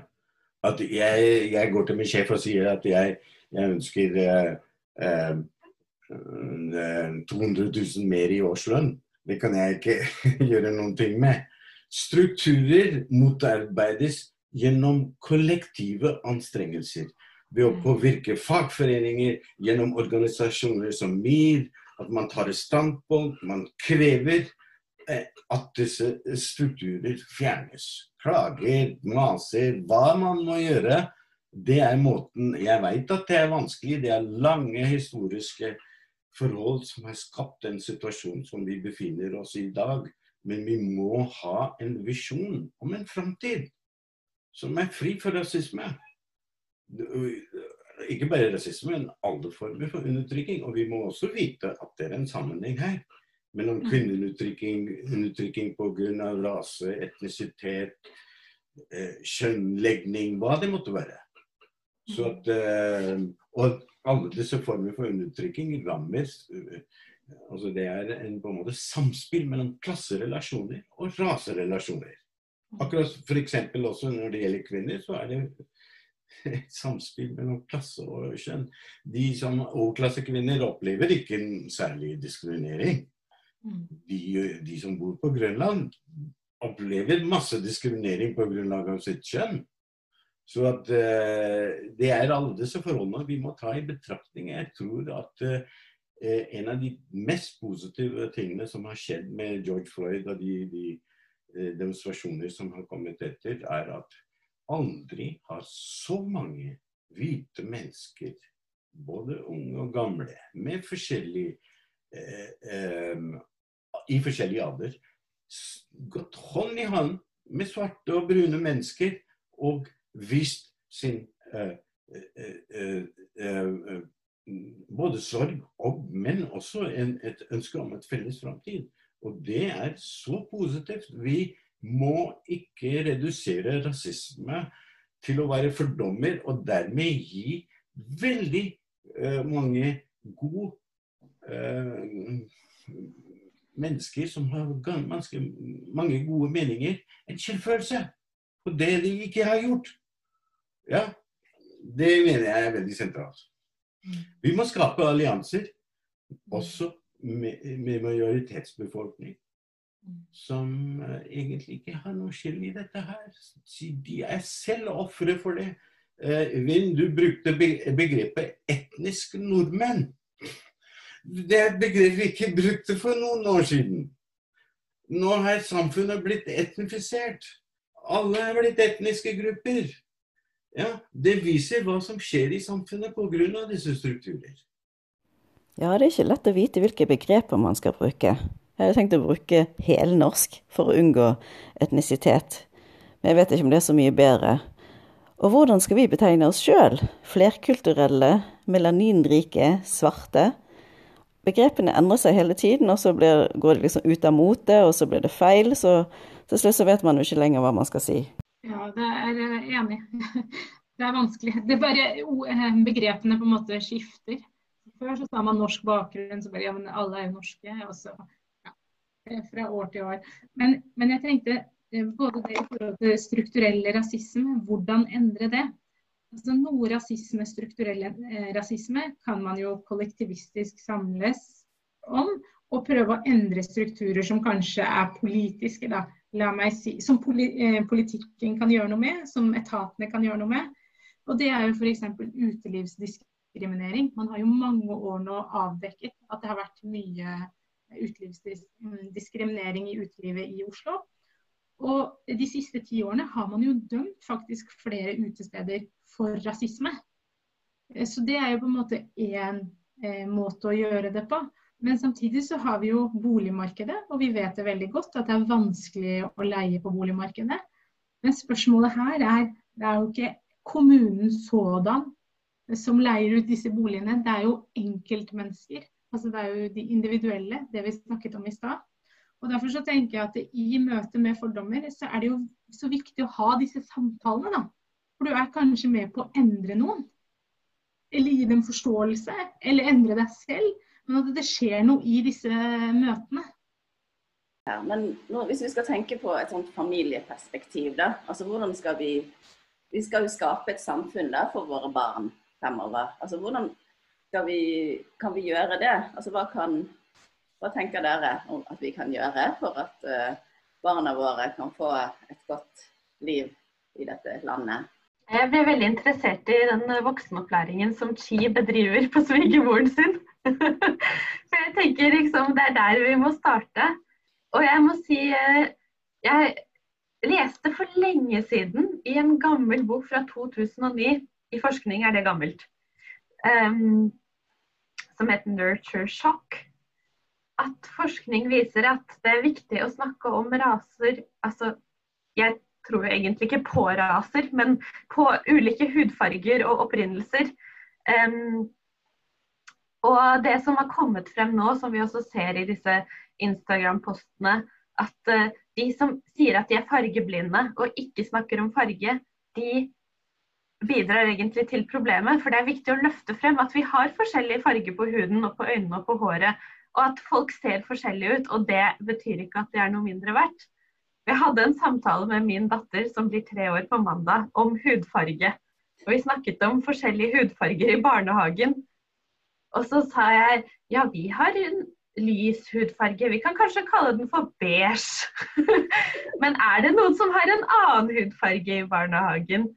at jeg, jeg, går til min sjef og sier at jeg, jeg ønsker eh, eh, 200 000 mer i årslønn. Det kan jeg ikke gjøre noen ting med. Strukturer motarbeides gjennom kollektive anstrengelser. Ved å påvirke fagforeninger, gjennom organisasjoner som MIR, at man tar et standpunkt, man krever eh, at disse strukturer fjernes. Klager, maser, hva man må gjøre. Det er måten Jeg vet at det er vanskelig, det er lange historiske forhold som har skapt den situasjonen som vi befinner oss i i dag. Men vi må ha en visjon om en framtid som er fri for rasisme. Ikke bare rasisme, men alle former for undertrykking. Og vi må også vite at det er en sammenheng her mellom mm. kvinneundertrykking, undertrykking pga. rase, etnisitet, eh, kjønnlegning, hva det måtte være. Så at, eh, og alle disse former for undertrykking rammer eh, altså Det er en, på en måte samspill mellom klasserelasjoner og raserelasjoner. Akkurat f.eks. også når det gjelder kvinner, så er det et samspill mellom klasse og kjønn. De som overklassekvinner opplever ikke en særlig diskriminering. Mm. De, de, som bor på Grønland, opplever masse diskriminering på grunnlag av sitt kjønn. Så at uh, Det er alle disse forholdene vi må ta i betraktning. Jeg tror at uh, en av de mest positive tingene som har skjedd med George Floyd og de, de uh, demonstrasjoner som har kommet etter, er at aldri har så mange hvite mennesker, både unge og gamle, med forskjellig i forskjellige alder, gått hånd i hånd med svarte og brune mennesker og vist sin uh, uh, uh, både sorg, og, men også en, et ønske om et felles framtid. Og det er så positivt. Vi må ikke redusere rasisme til å være fordommer, og dermed gi veldig mange gode mennesker som har ganske mange gode meninger, en skyldfølelse på det de ikke har gjort. Ja, det mener jeg er veldig sentralt. Mm. Vi må skape allianser, også med, med majoritetsbefolkning, mm. som uh, egentlig ikke har noe skyld i dette her. De er selv ofre for det. Vind, Vin, du brukte begrepet etnisk nordmenn. Det er et begrep vi ikke brukte for noen år siden. Nå har samfunnet blitt etnifisert. Alle er blitt etniske grupper. Ja, Det viser hva som skjer i samfunnet pga. disse strukturer. Ja, det er ikke lett å vite hvilke begreper man skal bruke. Jeg hadde tenkt å bruke helnorsk for å unngå etnisitet, men jeg vet ikke om det er så mye bedre. Og hvordan skal vi betegne oss sjøl? Flerkulturelle, melaninrike, svarte? Begrepene endrer seg hele tiden, og så blir, går det liksom ut av mote, og så blir det feil. Så til slutt så vet man jo ikke lenger hva man skal si. Ja, det er jeg eh, enig. Det er vanskelig. Det er bare eh, Begrepene på en måte skifter. Før så sa man norsk bakgrunn, så bare ja, men alle er jo norske. Og så ja, fra år til år. Men, men jeg tenkte eh, både det i forhold til strukturell rasisme, hvordan endre det? Altså Noe rasisme, strukturell eh, rasisme, kan man jo kollektivistisk samles om. Og prøve å endre strukturer som kanskje er politiske. Da. La meg si, som eh, politikken kan gjøre noe med, som etatene kan gjøre noe med. Og det er jo f.eks. utelivsdiskriminering. Man har jo mange år nå avdekket at det har vært mye utelivsdiskriminering i utelivet i Oslo. Og de siste ti årene har man jo dømt faktisk flere utesteder for rasisme. Eh, så det er jo på en måte én eh, måte å gjøre det på. Men samtidig så har vi jo boligmarkedet, og vi vet det veldig godt at det er vanskelig å leie på boligmarkedet. Men spørsmålet her er det er jo ikke kommunen sådan som leier ut disse boligene, det er jo enkeltmennesker. Altså det er jo de individuelle, det vi snakket om i stad. Og Derfor så tenker jeg at i møte med fordommer, så er det jo så viktig å ha disse samtalene. da. For du er kanskje med på å endre noen. Eller gi dem forståelse. Eller endre deg selv. Men at det skjer noe i disse møtene. Ja, men nå, Hvis vi skal tenke på et sånt familieperspektiv, da. Altså hvordan skal vi vi skal jo skape et samfunn da, for våre barn fremover. Altså, hvordan vi, kan vi gjøre det? Altså, hva, kan, hva, tenker dere at vi kan gjøre for at uh, barna våre kan få et godt liv i dette landet? Jeg ble veldig interessert i den voksenopplæringen som Chi bedriver på svigermoren sin. For jeg tenker liksom det er der vi må starte. Og jeg må si eh, jeg leste for lenge siden i en gammel bok fra 2009, i forskning er det gammelt, um, som heter 'Nurture Shock', at forskning viser at det er viktig å snakke om raser altså, Jeg tror egentlig ikke på raser, men på ulike hudfarger og opprinnelser. Um, og det som har kommet frem nå, som vi også ser i disse Instagram-postene, at uh, de som sier at de er fargeblinde og ikke snakker om farge, de bidrar egentlig til problemet. For det er viktig å løfte frem at vi har forskjellige farger på huden og på øynene og på håret. Og at folk ser forskjellige ut, og det betyr ikke at de er noe mindre verdt. Jeg hadde en samtale med min datter som blir tre år på mandag, om hudfarge. Og vi snakket om forskjellige hudfarger i barnehagen. Og så sa jeg ja, vi har en lys hudfarge. Vi kan kanskje kalle den for beige. Men er det noen som har en annen hudfarge i barnehagen?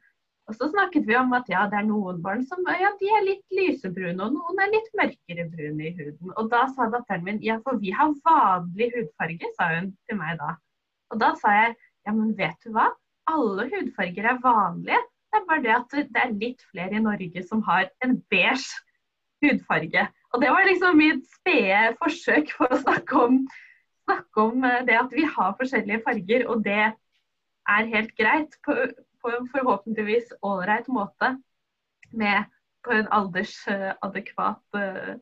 Og så snakket vi om at ja, det er noen barn som ja, de er litt lysebrune, og noen er litt mørkere brune i huden. Og da sa datteren min ja, for vi har vanlig hudfarge, sa hun til meg da. Og da sa jeg ja, men vet du hva? Alle hudfarger er vanlige. Det er bare det at det er litt flere i Norge som har en beige hudfarge. Og det var liksom mitt spede forsøk på å snakke om, snakke om eh, det at vi har forskjellige farger, og det er helt greit. På, på en forhåpentligvis ålreit måte med på en aldersadekvat uh,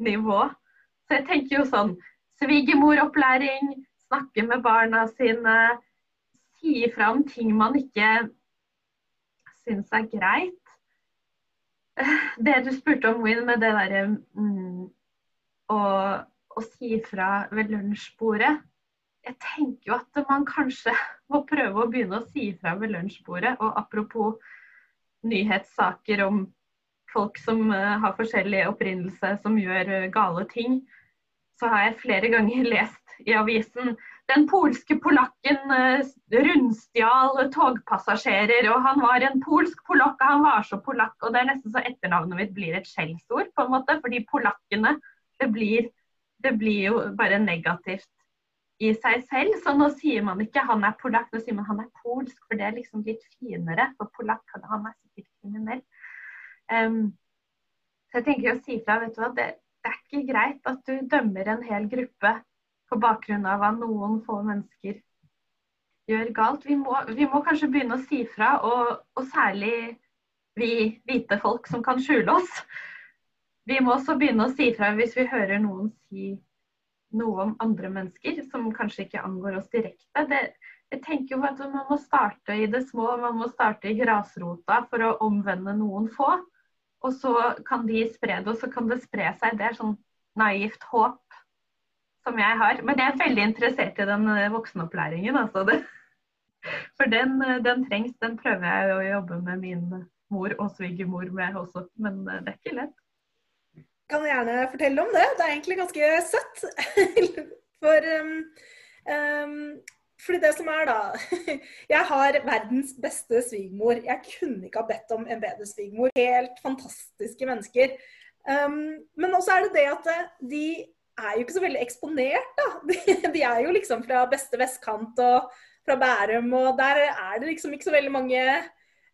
nivå. Så jeg tenker jo sånn svigermoropplæring, snakke med barna sine, si ifra om ting man ikke syns er greit. Det du spurte om, Win, med det derre mm, å, å si ifra ved lunsjbordet jeg tenker jo at man kanskje må prøve å begynne å si fra ved lunsjbordet. Og apropos nyhetssaker om folk som uh, har forskjellig opprinnelse, som gjør uh, gale ting, så har jeg flere ganger lest i avisen den polske polakken uh, rundstjal togpassasjerer, og han var en polsk polakk, og han var så polakk. Og det er nesten så etternavnet mitt blir et skjellsord, på en måte, fordi polakkene, det blir, det blir jo bare negativt i seg selv. Så nå sier man ikke 'han er polakk', nå sier man 'han er polsk', for det er liksom litt finere. For polakk, han er sikkert kriminell. Um, så jeg tenker å si fra, vet du hva, det, det, er ikke greit at du dømmer en hel gruppe på bakgrunn av hva noen få mennesker gjør galt. Vi må, vi må kanskje begynne å si fra, og, og særlig vi hvite folk som kan skjule oss. Vi må også begynne å si fra hvis vi hører noen si noe om andre mennesker som kanskje ikke angår oss direkte. Det, jeg tenker jo at Man må starte i det små, man må starte i grasrota for å omvende noen få. Og så kan de spre det, og så kan det spre seg. Det er sånn naivt håp som jeg har. Men jeg er veldig interessert i den eh, voksenopplæringen. Altså det. For den, eh, den, trengs. Den prøver jeg å jobbe med min mor og svigermor med også. Men eh, det er ikke lett kan gjerne fortelle om det. Det er egentlig ganske søtt. For um, um, fordi det som er, da Jeg har verdens beste svigermor. Jeg kunne ikke ha bedt om en bedre svigermor. Helt fantastiske mennesker. Um, men også er det det at eh, de er jo ikke så veldig eksponert, da. De, de er jo liksom fra beste vestkant og fra Bærum, og der er det liksom ikke så veldig mange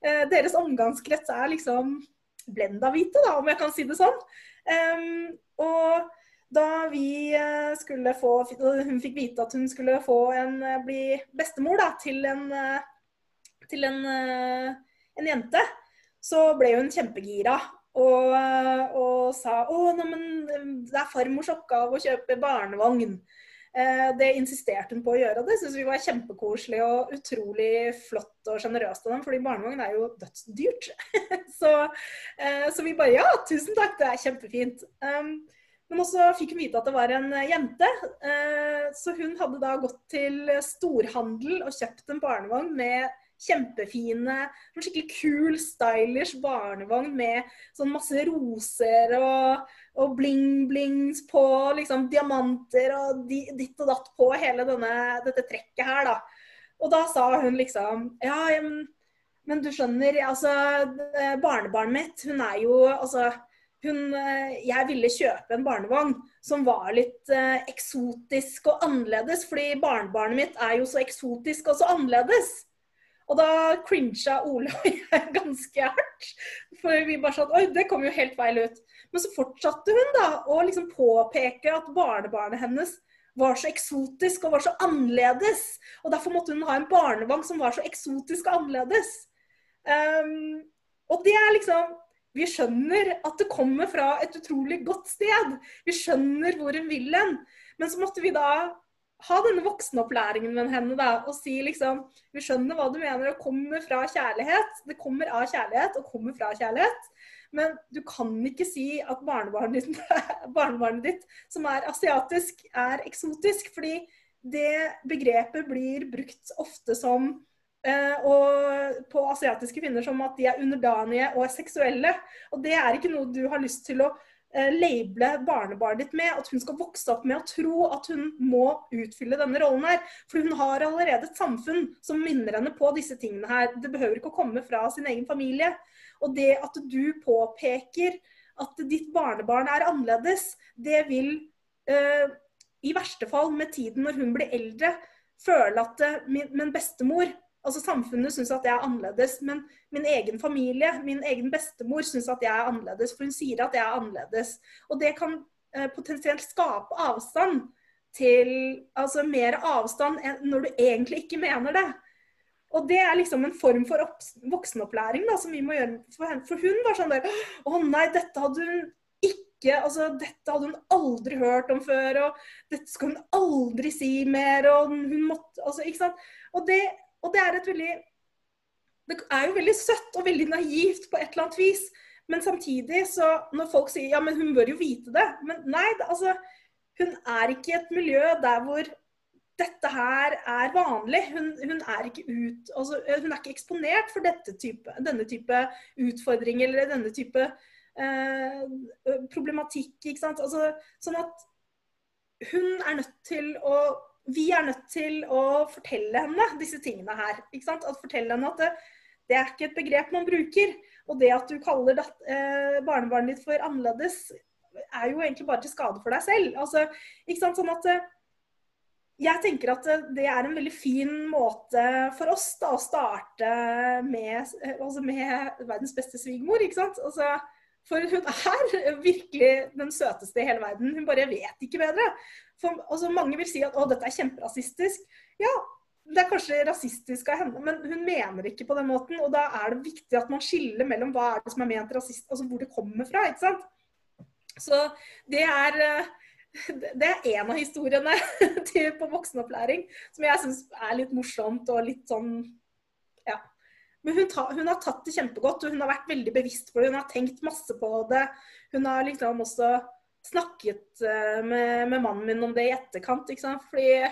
uh, Deres omgangskrets er liksom blenda hvite, da, om jeg kan si det sånn. Um, og da vi eh, skulle få Hun fikk vite at hun skulle få en, eh, bli bestemor da, til en, eh, til en, en jente, så ble hun kjempegira. Og, og sa å, det er farmors oppgave å kjøpe barnevogn. Det insisterte hun på å gjøre, og det syntes vi var kjempekoselig og utrolig flott og sjenerøst av dem, fordi barnevogn er jo dødsdyrt. så, så, vi bare ja, tusen takk, det er kjempefint. Men også fikk hun vite at det var en jente, så hun hadde da gått til storhandel og kjøpt en barnevogn med kjempefine, sånn skikkelig kul, stylish barnevogn med sånn masse roser og, og bling-blings på, liksom diamanter og di, ditt og datt på hele denne, dette trekket her, da. Og da sa hun liksom Ja, men, men du skjønner, altså Barnebarnet mitt, hun er jo altså hun, eh, jeg ville kjøpe en barnevogn som var litt eh, eksotisk og annerledes, fordi barnebarnet mitt er jo så eksotisk og så annerledes. Og da crincha Ole og jeg ganske hardt. For vi bare sånn Oi, det kom jo helt feil ut. Men så fortsatte hun da å liksom påpeke at barnebarnet hennes var så eksotisk og var så annerledes. Og derfor måtte hun ha en barnevogn som var så eksotisk og annerledes. Um, og det er liksom vi skjønner at det kommer fra et utrolig godt sted. Vi skjønner hvor hun vil hen. Men så måtte vi da ha denne voksenopplæringen med henne da, og si liksom Vi skjønner hva du mener, det kommer fra kjærlighet. Det kommer av kjærlighet og kommer fra kjærlighet. Men du kan ikke si at barnebarnet ditt, barnebarnet ditt som er asiatisk, er eksotisk. Fordi det begrepet blir brukt ofte som og på asiatiske kvinner som at de er underdanige og er seksuelle. Og det er ikke noe du har lyst til å eh, label barnebarnet ditt med. At hun skal vokse opp med å tro at hun må utfylle denne rollen her. For hun har allerede et samfunn som minner henne på disse tingene her. Det behøver ikke å komme fra sin egen familie. Og det at du påpeker at ditt barnebarn er annerledes, det vil eh, i verste fall med tiden når hun blir eldre, føle at eh, min, min bestemor Altså Samfunnet syns at jeg er annerledes, men min egen familie, min egen bestemor, syns at jeg er annerledes. For hun sier at jeg er annerledes. Og det kan eh, potensielt skape avstand til Altså mer avstand når du egentlig ikke mener det. Og det er liksom en form for voksenopplæring da, som vi må gjøre for henne. For hun var sånn der Å nei, dette hadde hun ikke altså Dette hadde hun aldri hørt om før, og dette skal hun aldri si mer, og hun måtte Altså, ikke sant. Og det og det er et veldig Det er jo veldig søtt og veldig naivt på et eller annet vis. Men samtidig, så når folk sier ja, men hun bør jo vite det. Men nei, altså Hun er ikke i et miljø der hvor dette her er vanlig. Hun, hun, er ikke ut, altså, hun er ikke eksponert for type, denne type utfordringer eller denne type eh, problematikk. Altså, sånn at hun er nødt til å vi er nødt til å fortelle henne disse tingene her. Ikke sant? At fortelle henne at det, det, er ikke et begrep man bruker. Og det at du kaller det, eh, barnebarnet ditt for annerledes, er jo egentlig bare til skade for deg selv. Altså, ikke sant? Sånn at eh, jeg tenker at eh, det er en veldig fin måte for oss da, å starte med, eh, altså med verdens beste svigermor. ikke sant? Altså, for hun er virkelig den søteste i hele verden. Hun bare vet ikke bedre. For, altså, mange vil si at å, dette er kjemperasistisk. Ja, det er kanskje rasistisk av henne, men hun mener ikke på den måten. Og da er det viktig at man skiller mellom hva er det som er ment rasist, altså hvor det kommer fra. ikke sant? Så det er eh, det er en av historiene til, på voksenopplæring som jeg syns er litt morsomt og litt sånn. Men hun, ta, hun, har tatt det kjempegodt, og hun har vært veldig bevisst på det. Hun har tenkt masse på det. Hun har liksom også snakket uh, med, med, mannen min om det i etterkant. ikke sant? Fordi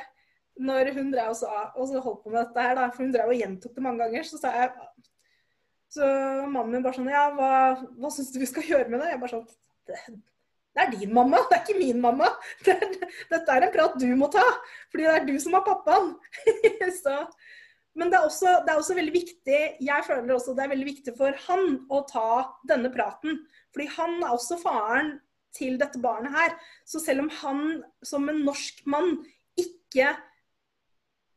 når hun drev og, sa, og holdt på med dette her, da, for hun drev og gjentok det mange ganger, så sa jeg Så mannen min bare sånn Ja, hva, hva syns du vi skal gjøre med det? Jeg bare sånn det, det er din mamma, det er ikke min mamma. Det, dette er en prat du må ta, fordi det er du som er pappaen. så men det er, også, det er, også, veldig viktig jeg føler også det er veldig viktig for han å ta denne praten. Fordi han er også faren til dette barnet her. Så selv om han som en norsk mann ikke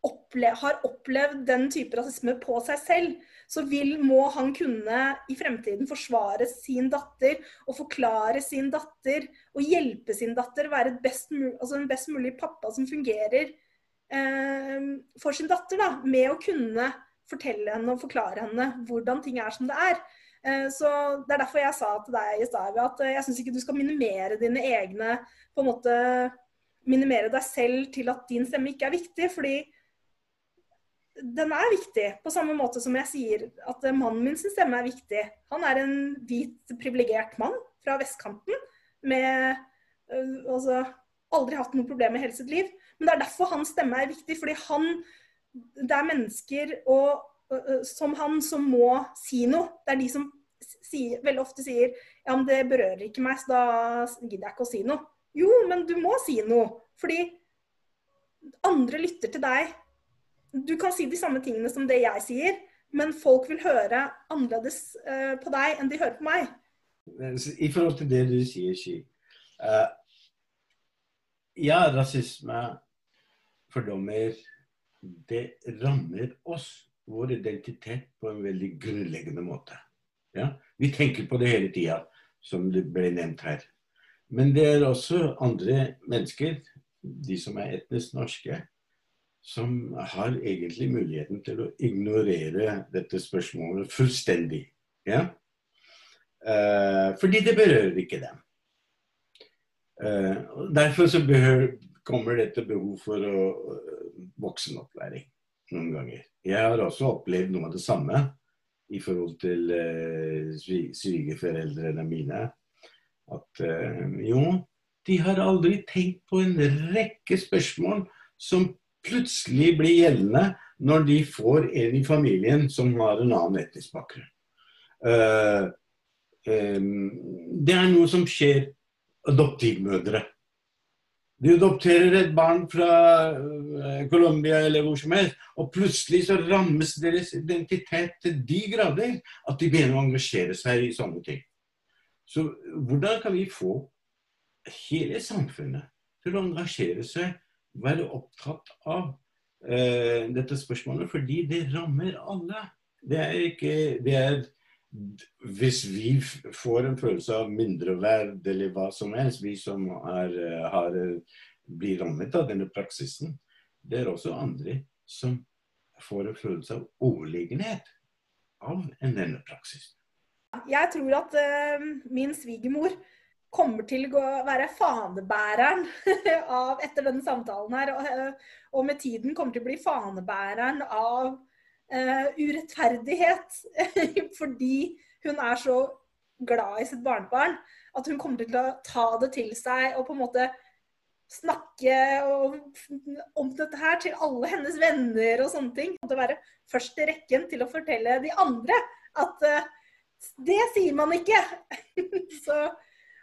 opple har opplevd den type rasisme på seg selv, så vil, må han kunne i fremtiden forsvare sin datter og forklare sin datter og hjelpe sin datter, være best, altså en best mulig pappa som fungerer for sin datter da, med å kunne fortelle henne og forklare henne hvordan ting er som det er. Eh, så Det er derfor jeg sa til deg i stad at eh, jeg syns ikke du skal minimere dine egne på en måte Minimere deg selv til at din stemme ikke er viktig. fordi den er viktig, på samme måte som jeg sier at mannen min sin stemme er viktig. Han er en hvit, privilegert mann fra vestkanten med altså, aldri hatt noe problem med hele sitt liv. Men det er derfor hans stemme er viktig. Fordi han Det er mennesker og som han som må si noe. Det er de som sier, veldig ofte sier ja, men det berører ikke meg, så da gidder jeg ikke å si noe. Jo, men du må si noe. Fordi andre lytter til deg. Du kan si de samme tingene som det jeg sier, men folk vil høre annerledes uh, på deg enn de hører på meg. I forhold til det du sier, Ski. Uh, ja, rasisme, fordommer, det rammer oss, vår identitet, på en veldig grunnleggende måte. Ja? Vi tenker på det hele tida, som det ble nevnt her. Men det er også andre mennesker, de som er etnisk norske, som har egentlig muligheten til å ignorere dette spørsmålet fullstendig. Ja? Eh, fordi det berører ikke dem. Eh, derfor så behøver, kommer dette behov for å, uh, voksenopplæring noen ganger. Jeg har også opplevd noe av det samme i forhold til eh, svigerforeldrene mine. At eh, jo, de har aldri tenkt på en rekke spørsmål som plutselig blir gjeldende når de får en i familien som har en annen etnisk bakgrunn. Uh, um, det er noe som skjer adoptivmødre. Du adopterer et barn fra uh, Colombia eller hvor som helst, og plutselig så rammes deres identitet til de grader at de begynner å engasjere seg i sånne ting. Så hvordan kan vi få hele samfunnet til å engasjere seg, være opptatt av uh, dette spørsmålet, fordi det rammer alle. Det er ikke det er hvis vi får en følelse av mindreverd eller hva som helst, vi som er, eh, har, blir rammet av denne praksisen, det er også andre som får en følelse av overlegenhet av denne praksisen. Jeg tror at uh, min svigermor kommer til å være fanebæreren av, etter denne samtalen her, og, og, med tiden kommer til å bli fanebæreren av urettferdighet. fordi hun er så glad i sitt barnebarn at hun kommer til å ta det til seg og på en måte snakke om dette her til alle hennes venner og sånne ting. Å være først i rekken til å fortelle de andre at uh, det sier man ikke. så,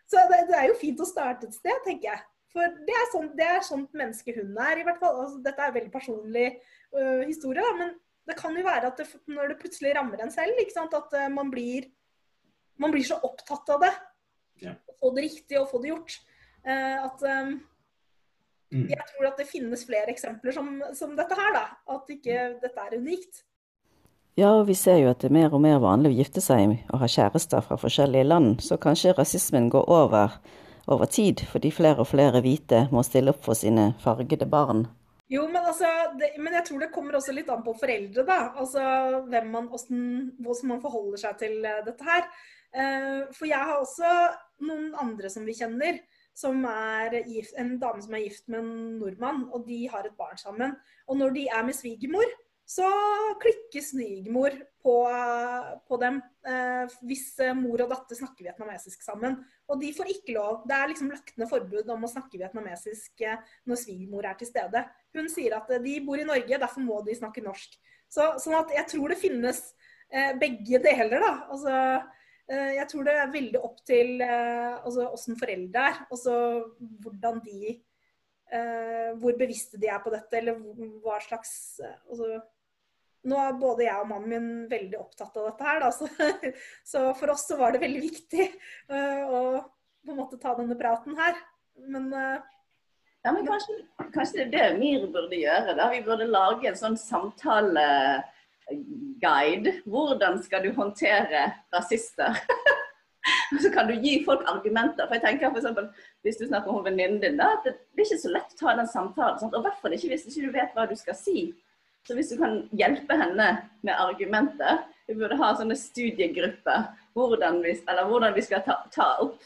så det, det, er jo fint å starte et sted, tenker jeg. For det er, sånn, det er sånt menneske hun er, i hvert fall. Altså, dette er veldig personlig uh, historie, da, men det kan jo være at det, når det plutselig rammer en selv, at uh, man, blir, man, blir, så opptatt av det. Ja. Få det riktig og få det gjort. Uh, at um, mm. Jeg tror at det finnes flere eksempler som, som dette her, da. At ikke dette er unikt. Ja, og vi ser jo at det er mer og mer vanlig å gifte seg og ha kjærester fra forskjellige land, så kanskje rasismen går over over tid, fordi flere og flere hvite må stille opp for sine fargede barn. Jo, men, altså, det, men jeg tror det kommer også litt an på foreldre, da. Altså hvem man, hvordan man forholder seg til uh, dette her. Uh, for jeg har også noen andre som vi kjenner, som er gift, en dame som er gift med en nordmann, og de har et barn sammen. Og når de er med svigermor, så klikker svigermor på, på, dem eh, hvis eh, mor og datter snakker vietnamesisk sammen. Og de får ikke lov. Det er liksom lagt ned forbud om å snakke vietnamesisk eh, når svigermor er til stede. Hun sier at eh, de bor i Norge, derfor må de snakke norsk. Så, sånn at jeg tror det finnes eh, begge deler, da. Altså, eh, jeg tror det er veldig opp til altså, åssen foreldre er. Altså hvordan de Hvor bevisste de er på dette, eller hva slags altså, nå er både jeg og mannen min veldig opptatt av dette her, da, så, så, for oss så var det veldig viktig uh, å på en måte ta denne praten her. Men, ja, men kanskje, kanskje, det er det MIR burde gjøre? da? Vi burde lage en sånn samtaleguide. Hvordan skal du håndtere rasister? Og så kan du gi folk argumenter. For jeg tenker for eksempel, Hvis du snakker om venninnen din, da, det, det, er ikke så lett å ta den samtalen. Sant? Og i ikke hvis du ikke vet hva du skal si. Så hvis du kan hjelpe henne med argumenter Vi burde ha sånne studiegrupper hvordan vi, eller hvordan vi skal ta, ta opp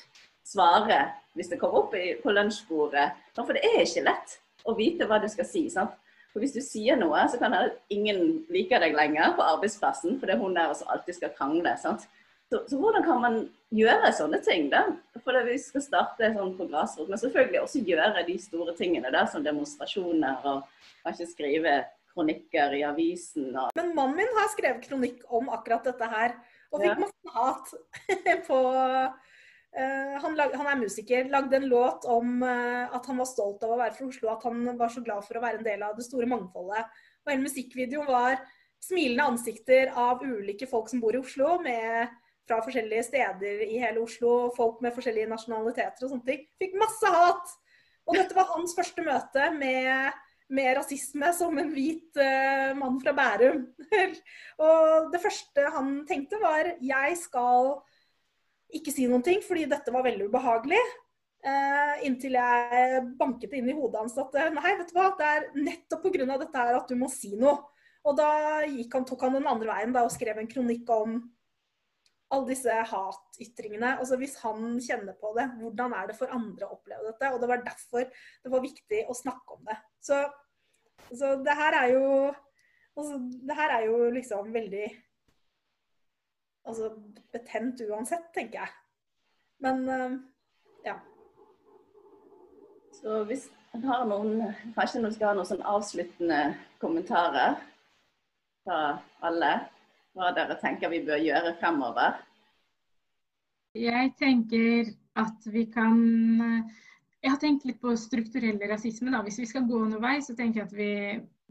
svaret hvis det kommer opp på lunsjbordet. For det er ikke lett å vite hva du skal si. sant? For Hvis du sier noe, så kan ingen like deg lenger på arbeidsplassen, for det er hun der som alltid skal krangle. sant? Så, så, hvordan kan man gjøre sånne ting? da? For Vi skal starte sånn på grasrot, men selvfølgelig også gjøre de store tingene der, som demonstrasjoner og kanskje skrive kronikker i avisen. Og... Men mannen min har skrevet kronikk om akkurat dette her, og fikk Ja. masse hat på han, lag, han er musiker, lagde en låt om eh, at han var stolt av å være fra Oslo, at han var så glad for å være en del av det store mangfoldet. Og hele musikkvideoen var smilende ansikter av ulike folk som bor i Oslo, med, fra forskjellige steder i hele Oslo, folk med forskjellige nasjonaliteter og sånne ting. Fikk masse hat! Og dette var hans første møte med, med rasisme som en hvit uh, mann fra Bærum. og det første han tenkte var jeg skal ikke si noen ting, fordi dette var veldig ubehagelig. Uh, inntil jeg banket inn i hodet hans at eh, nei, vet du hva, det er nettopp pga. dette her at du må si noe. Og da han, tok han den andre veien da, og skrev en kronikk om alle disse hatytringene. Altså Hvis han kjenner på det, hvordan er det for andre å oppleve dette? Og det var derfor det var viktig å snakke om det. Så, så det her er jo altså, Det her er jo liksom veldig altså, betent uansett, tenker jeg. Men eh, ja. Så hvis en har noen, kanskje du skal ha noen sånn avsluttende kommentarer fra alle, hva dere tenker vi bør gjøre fremover? Jeg tenker at vi kan Jeg har tenkt litt på strukturell rasisme. Da. Hvis vi skal gå noen vei, så tenker jeg at vi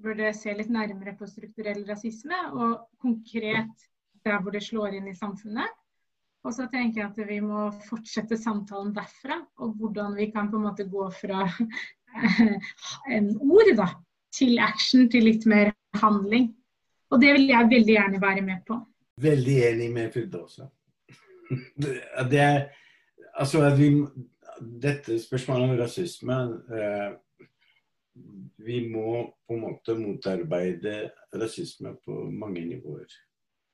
burde se litt nærmere på strukturell rasisme, og konkret der hvor det slår inn i samfunnet. Og så tenker jeg at vi må fortsette samtalen derfra, og hvordan vi kan på en måte gå fra en ord da, til action, til litt mer handling. Og det vil jeg veldig gjerne være med på. Veldig enig med Firdosa. Det er Altså at vi Dette spørsmålet om rasisme eh, Vi må på en måte motarbeide rasisme på mange nivåer.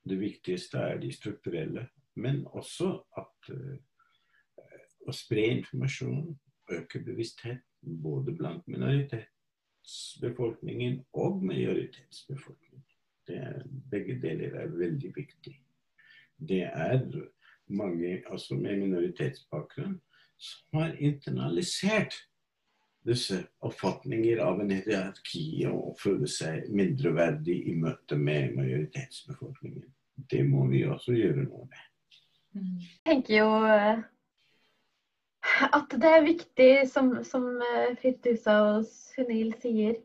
Det viktigste er de strukturelle, men også at uh, å spre informasjon, øke bevissthet både blant minoritetsbefolkningen og majoritetsbefolkningen. Begge deler er veldig viktig. Det er mange altså med minoritetsbakgrunn som har internalisert disse oppfatninger av en hierarki og føle seg mindreverdig i møte med majoritetsbefolkningen. Det må vi også gjøre noe med. Jeg tenker jo eh, at det er viktig, som, som eh, Firtusa og Sunil sier,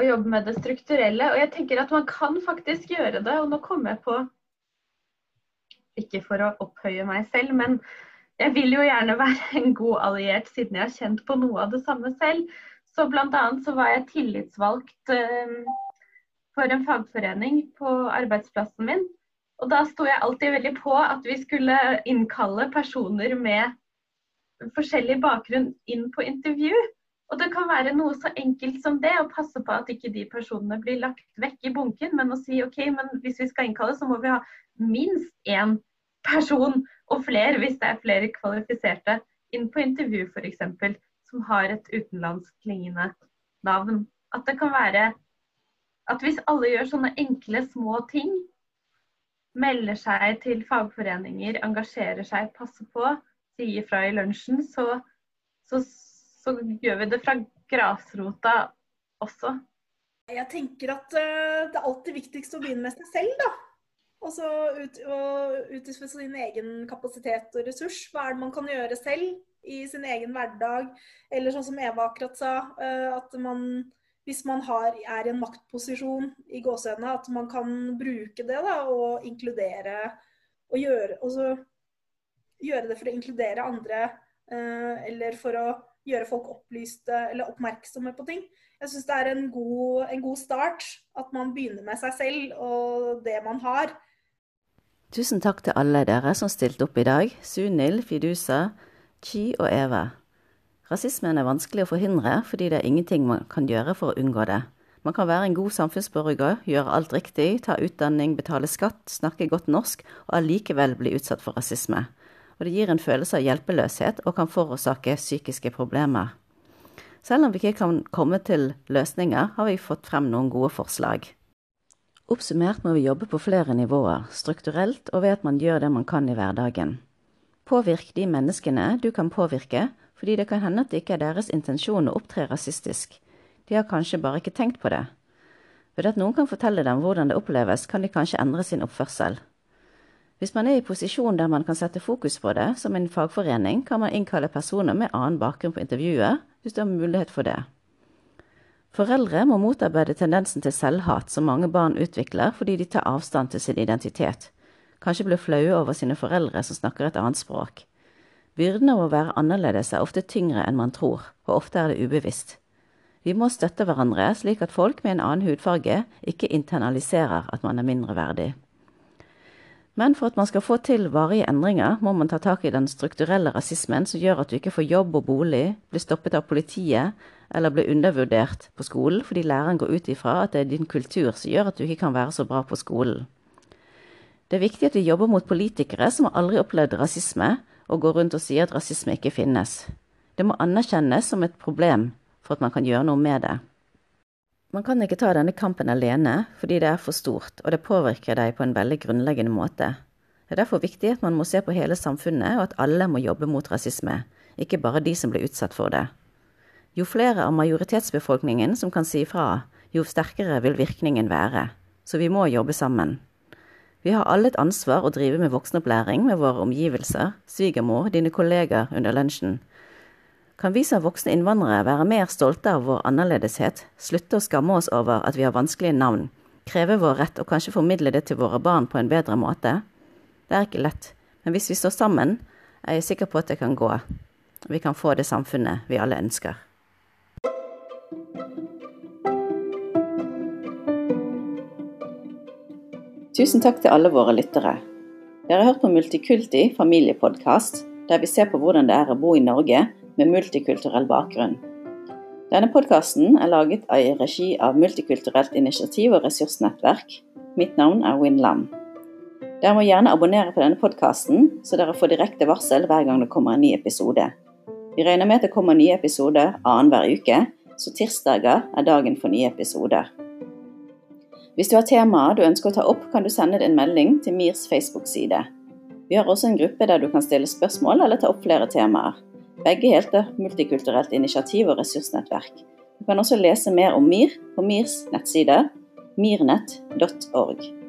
å jobbe med det strukturelle. Og jeg tenker at man kan faktisk gjøre det. Og nå kommer jeg på Ikke for å opphøye meg selv, men jeg vil jo gjerne være en god alliert siden jeg har kjent på noe av det samme selv. Så bl.a. så var jeg tillitsvalgt eh, for en fagforening på arbeidsplassen min. Og da sto jeg alltid veldig på at vi skulle innkalle personer med forskjellig bakgrunn inn på intervju. Og det kan være noe så enkelt som det, å passe på at ikke de personene blir lagt vekk i bunken, men å si OK, men hvis vi skal innkalle, så må vi ha minst én person, og flere hvis det er flere kvalifiserte, inn på intervju f.eks. som har et utenlandsklingende navn. At det kan være at hvis alle gjør sånne enkle, små ting, melder seg til fagforeninger, engasjerer seg, passer på, sier fra i lunsjen, så, så, så gjør vi det fra grasrota også. Jeg tenker at eh, det er alltid viktigst å begynne med seg selv, da. Og så ut, ifra sin egen kapasitet og ressurs. Hva er det man kan gjøre selv i sin egen hverdag? Eller sånn som Eva akkurat sa, eh, at man hvis man har, er i en maktposisjon i gåsehendene, at man kan bruke det da, og inkludere og gjøre, gjøre det for å inkludere andre, eh, eller for å gjøre folk opplyste eller oppmerksomme på ting. Jeg syns det er en god, en god start at man begynner med seg selv og det man har. Tusen takk til alle dere som stilte opp i dag. Sunil, Fidusa, Chi og Eva. Rasismen er vanskelig å forhindre fordi det er ingenting man kan gjøre for å unngå det. Man kan være en god samfunnsborger, gjøre alt riktig, ta utdanning, betale skatt, snakke godt norsk og allikevel bli utsatt for rasisme. Og det gir en følelse av hjelpeløshet og kan forårsake psykiske problemer. Selv om vi ikke kan komme til løsninger, har vi fått frem noen gode forslag. Oppsummert må vi jobbe på flere nivåer, strukturelt og ved at man gjør det man kan i hverdagen. Påvirk de menneskene du kan påvirke, fordi det kan hende at det ikke er deres intensjon å opptre rasistisk. De har kanskje bare ikke tenkt på det. Ved at noen kan fortelle dem hvordan det oppleves, kan de kanskje endre sin oppførsel. Hvis man er i posisjon der man kan sette fokus på det, som en fagforening, kan man innkalle personer med annen bakgrunn på intervjuet, hvis du har mulighet for det. Foreldre må motarbeide tendensen til selvhat som mange barn utvikler fordi de tar avstand til sin identitet, kanskje blir flaue over sine foreldre som snakker et annet språk. Byrden av å være annerledes er ofte tyngre enn man tror, og ofte er det ubevisst. Vi må støtte hverandre, slik at folk med en annen hudfarge ikke internaliserer at man er mindreverdig. Men for at man skal få til varige endringer, må man ta tak i den strukturelle rasismen som gjør at du ikke får jobb og bolig, blir stoppet av politiet eller blir undervurdert på skolen fordi læreren går ut ifra at det er din kultur som gjør at du ikke kan være så bra på skolen. Det er viktig at vi jobber mot politikere som har aldri opplevd rasisme, og går rundt og sier at rasisme ikke finnes. Det må anerkjennes som et problem for at man kan gjøre noe med det. Man kan ikke ta denne kampen alene, fordi det er for stort, og det påvirker deg på en veldig grunnleggende måte. Det er derfor viktig at man må se på hele samfunnet, og at alle må jobbe mot rasisme, ikke bare de som blir utsatt for det. Jo flere av majoritetsbefolkningen som kan si ifra, jo sterkere vil virkningen være. Så vi må jobbe sammen. Vi har alle et ansvar å drive med voksenopplæring med våre omgivelser, svigermor, dine kolleger under lunsjen, kan vi som voksne innvandrere være mer stolte av vår annerledeshet, slutte å skamme oss over at vi har vanskelige navn, kreve vår rett og kanskje formidle det til våre barn på en bedre måte? Det er ikke lett, men hvis vi står sammen, er jeg sikker på at det kan gå. Vi kan få det samfunnet vi alle ønsker. Tusen takk til alle våre lyttere. Dere har hørt på Multikulti familiepodkast, der vi ser på hvordan det er å bo i Norge med multikulturell bakgrunn. Denne podkasten er laget i regi av Multikulturelt initiativ og ressursnettverk. Mitt navn er Win Lam. Dere må gjerne abonnere på denne podkasten, så dere får direkte varsel hver gang det kommer en ny episode. Vi regner med at det kommer nye episoder annenhver uke, så tirsdager er dagen for nye episoder. Hvis du har temaer du ønsker å ta opp, kan du sende en melding til MIRs Facebook-side. Vi har også en gruppe der du kan stille spørsmål eller ta opp flere temaer. Begge heter Multikulturelt initiativ og ressursnettverk. Du kan også lese mer om MIR på MIRs nettside mirnett.org.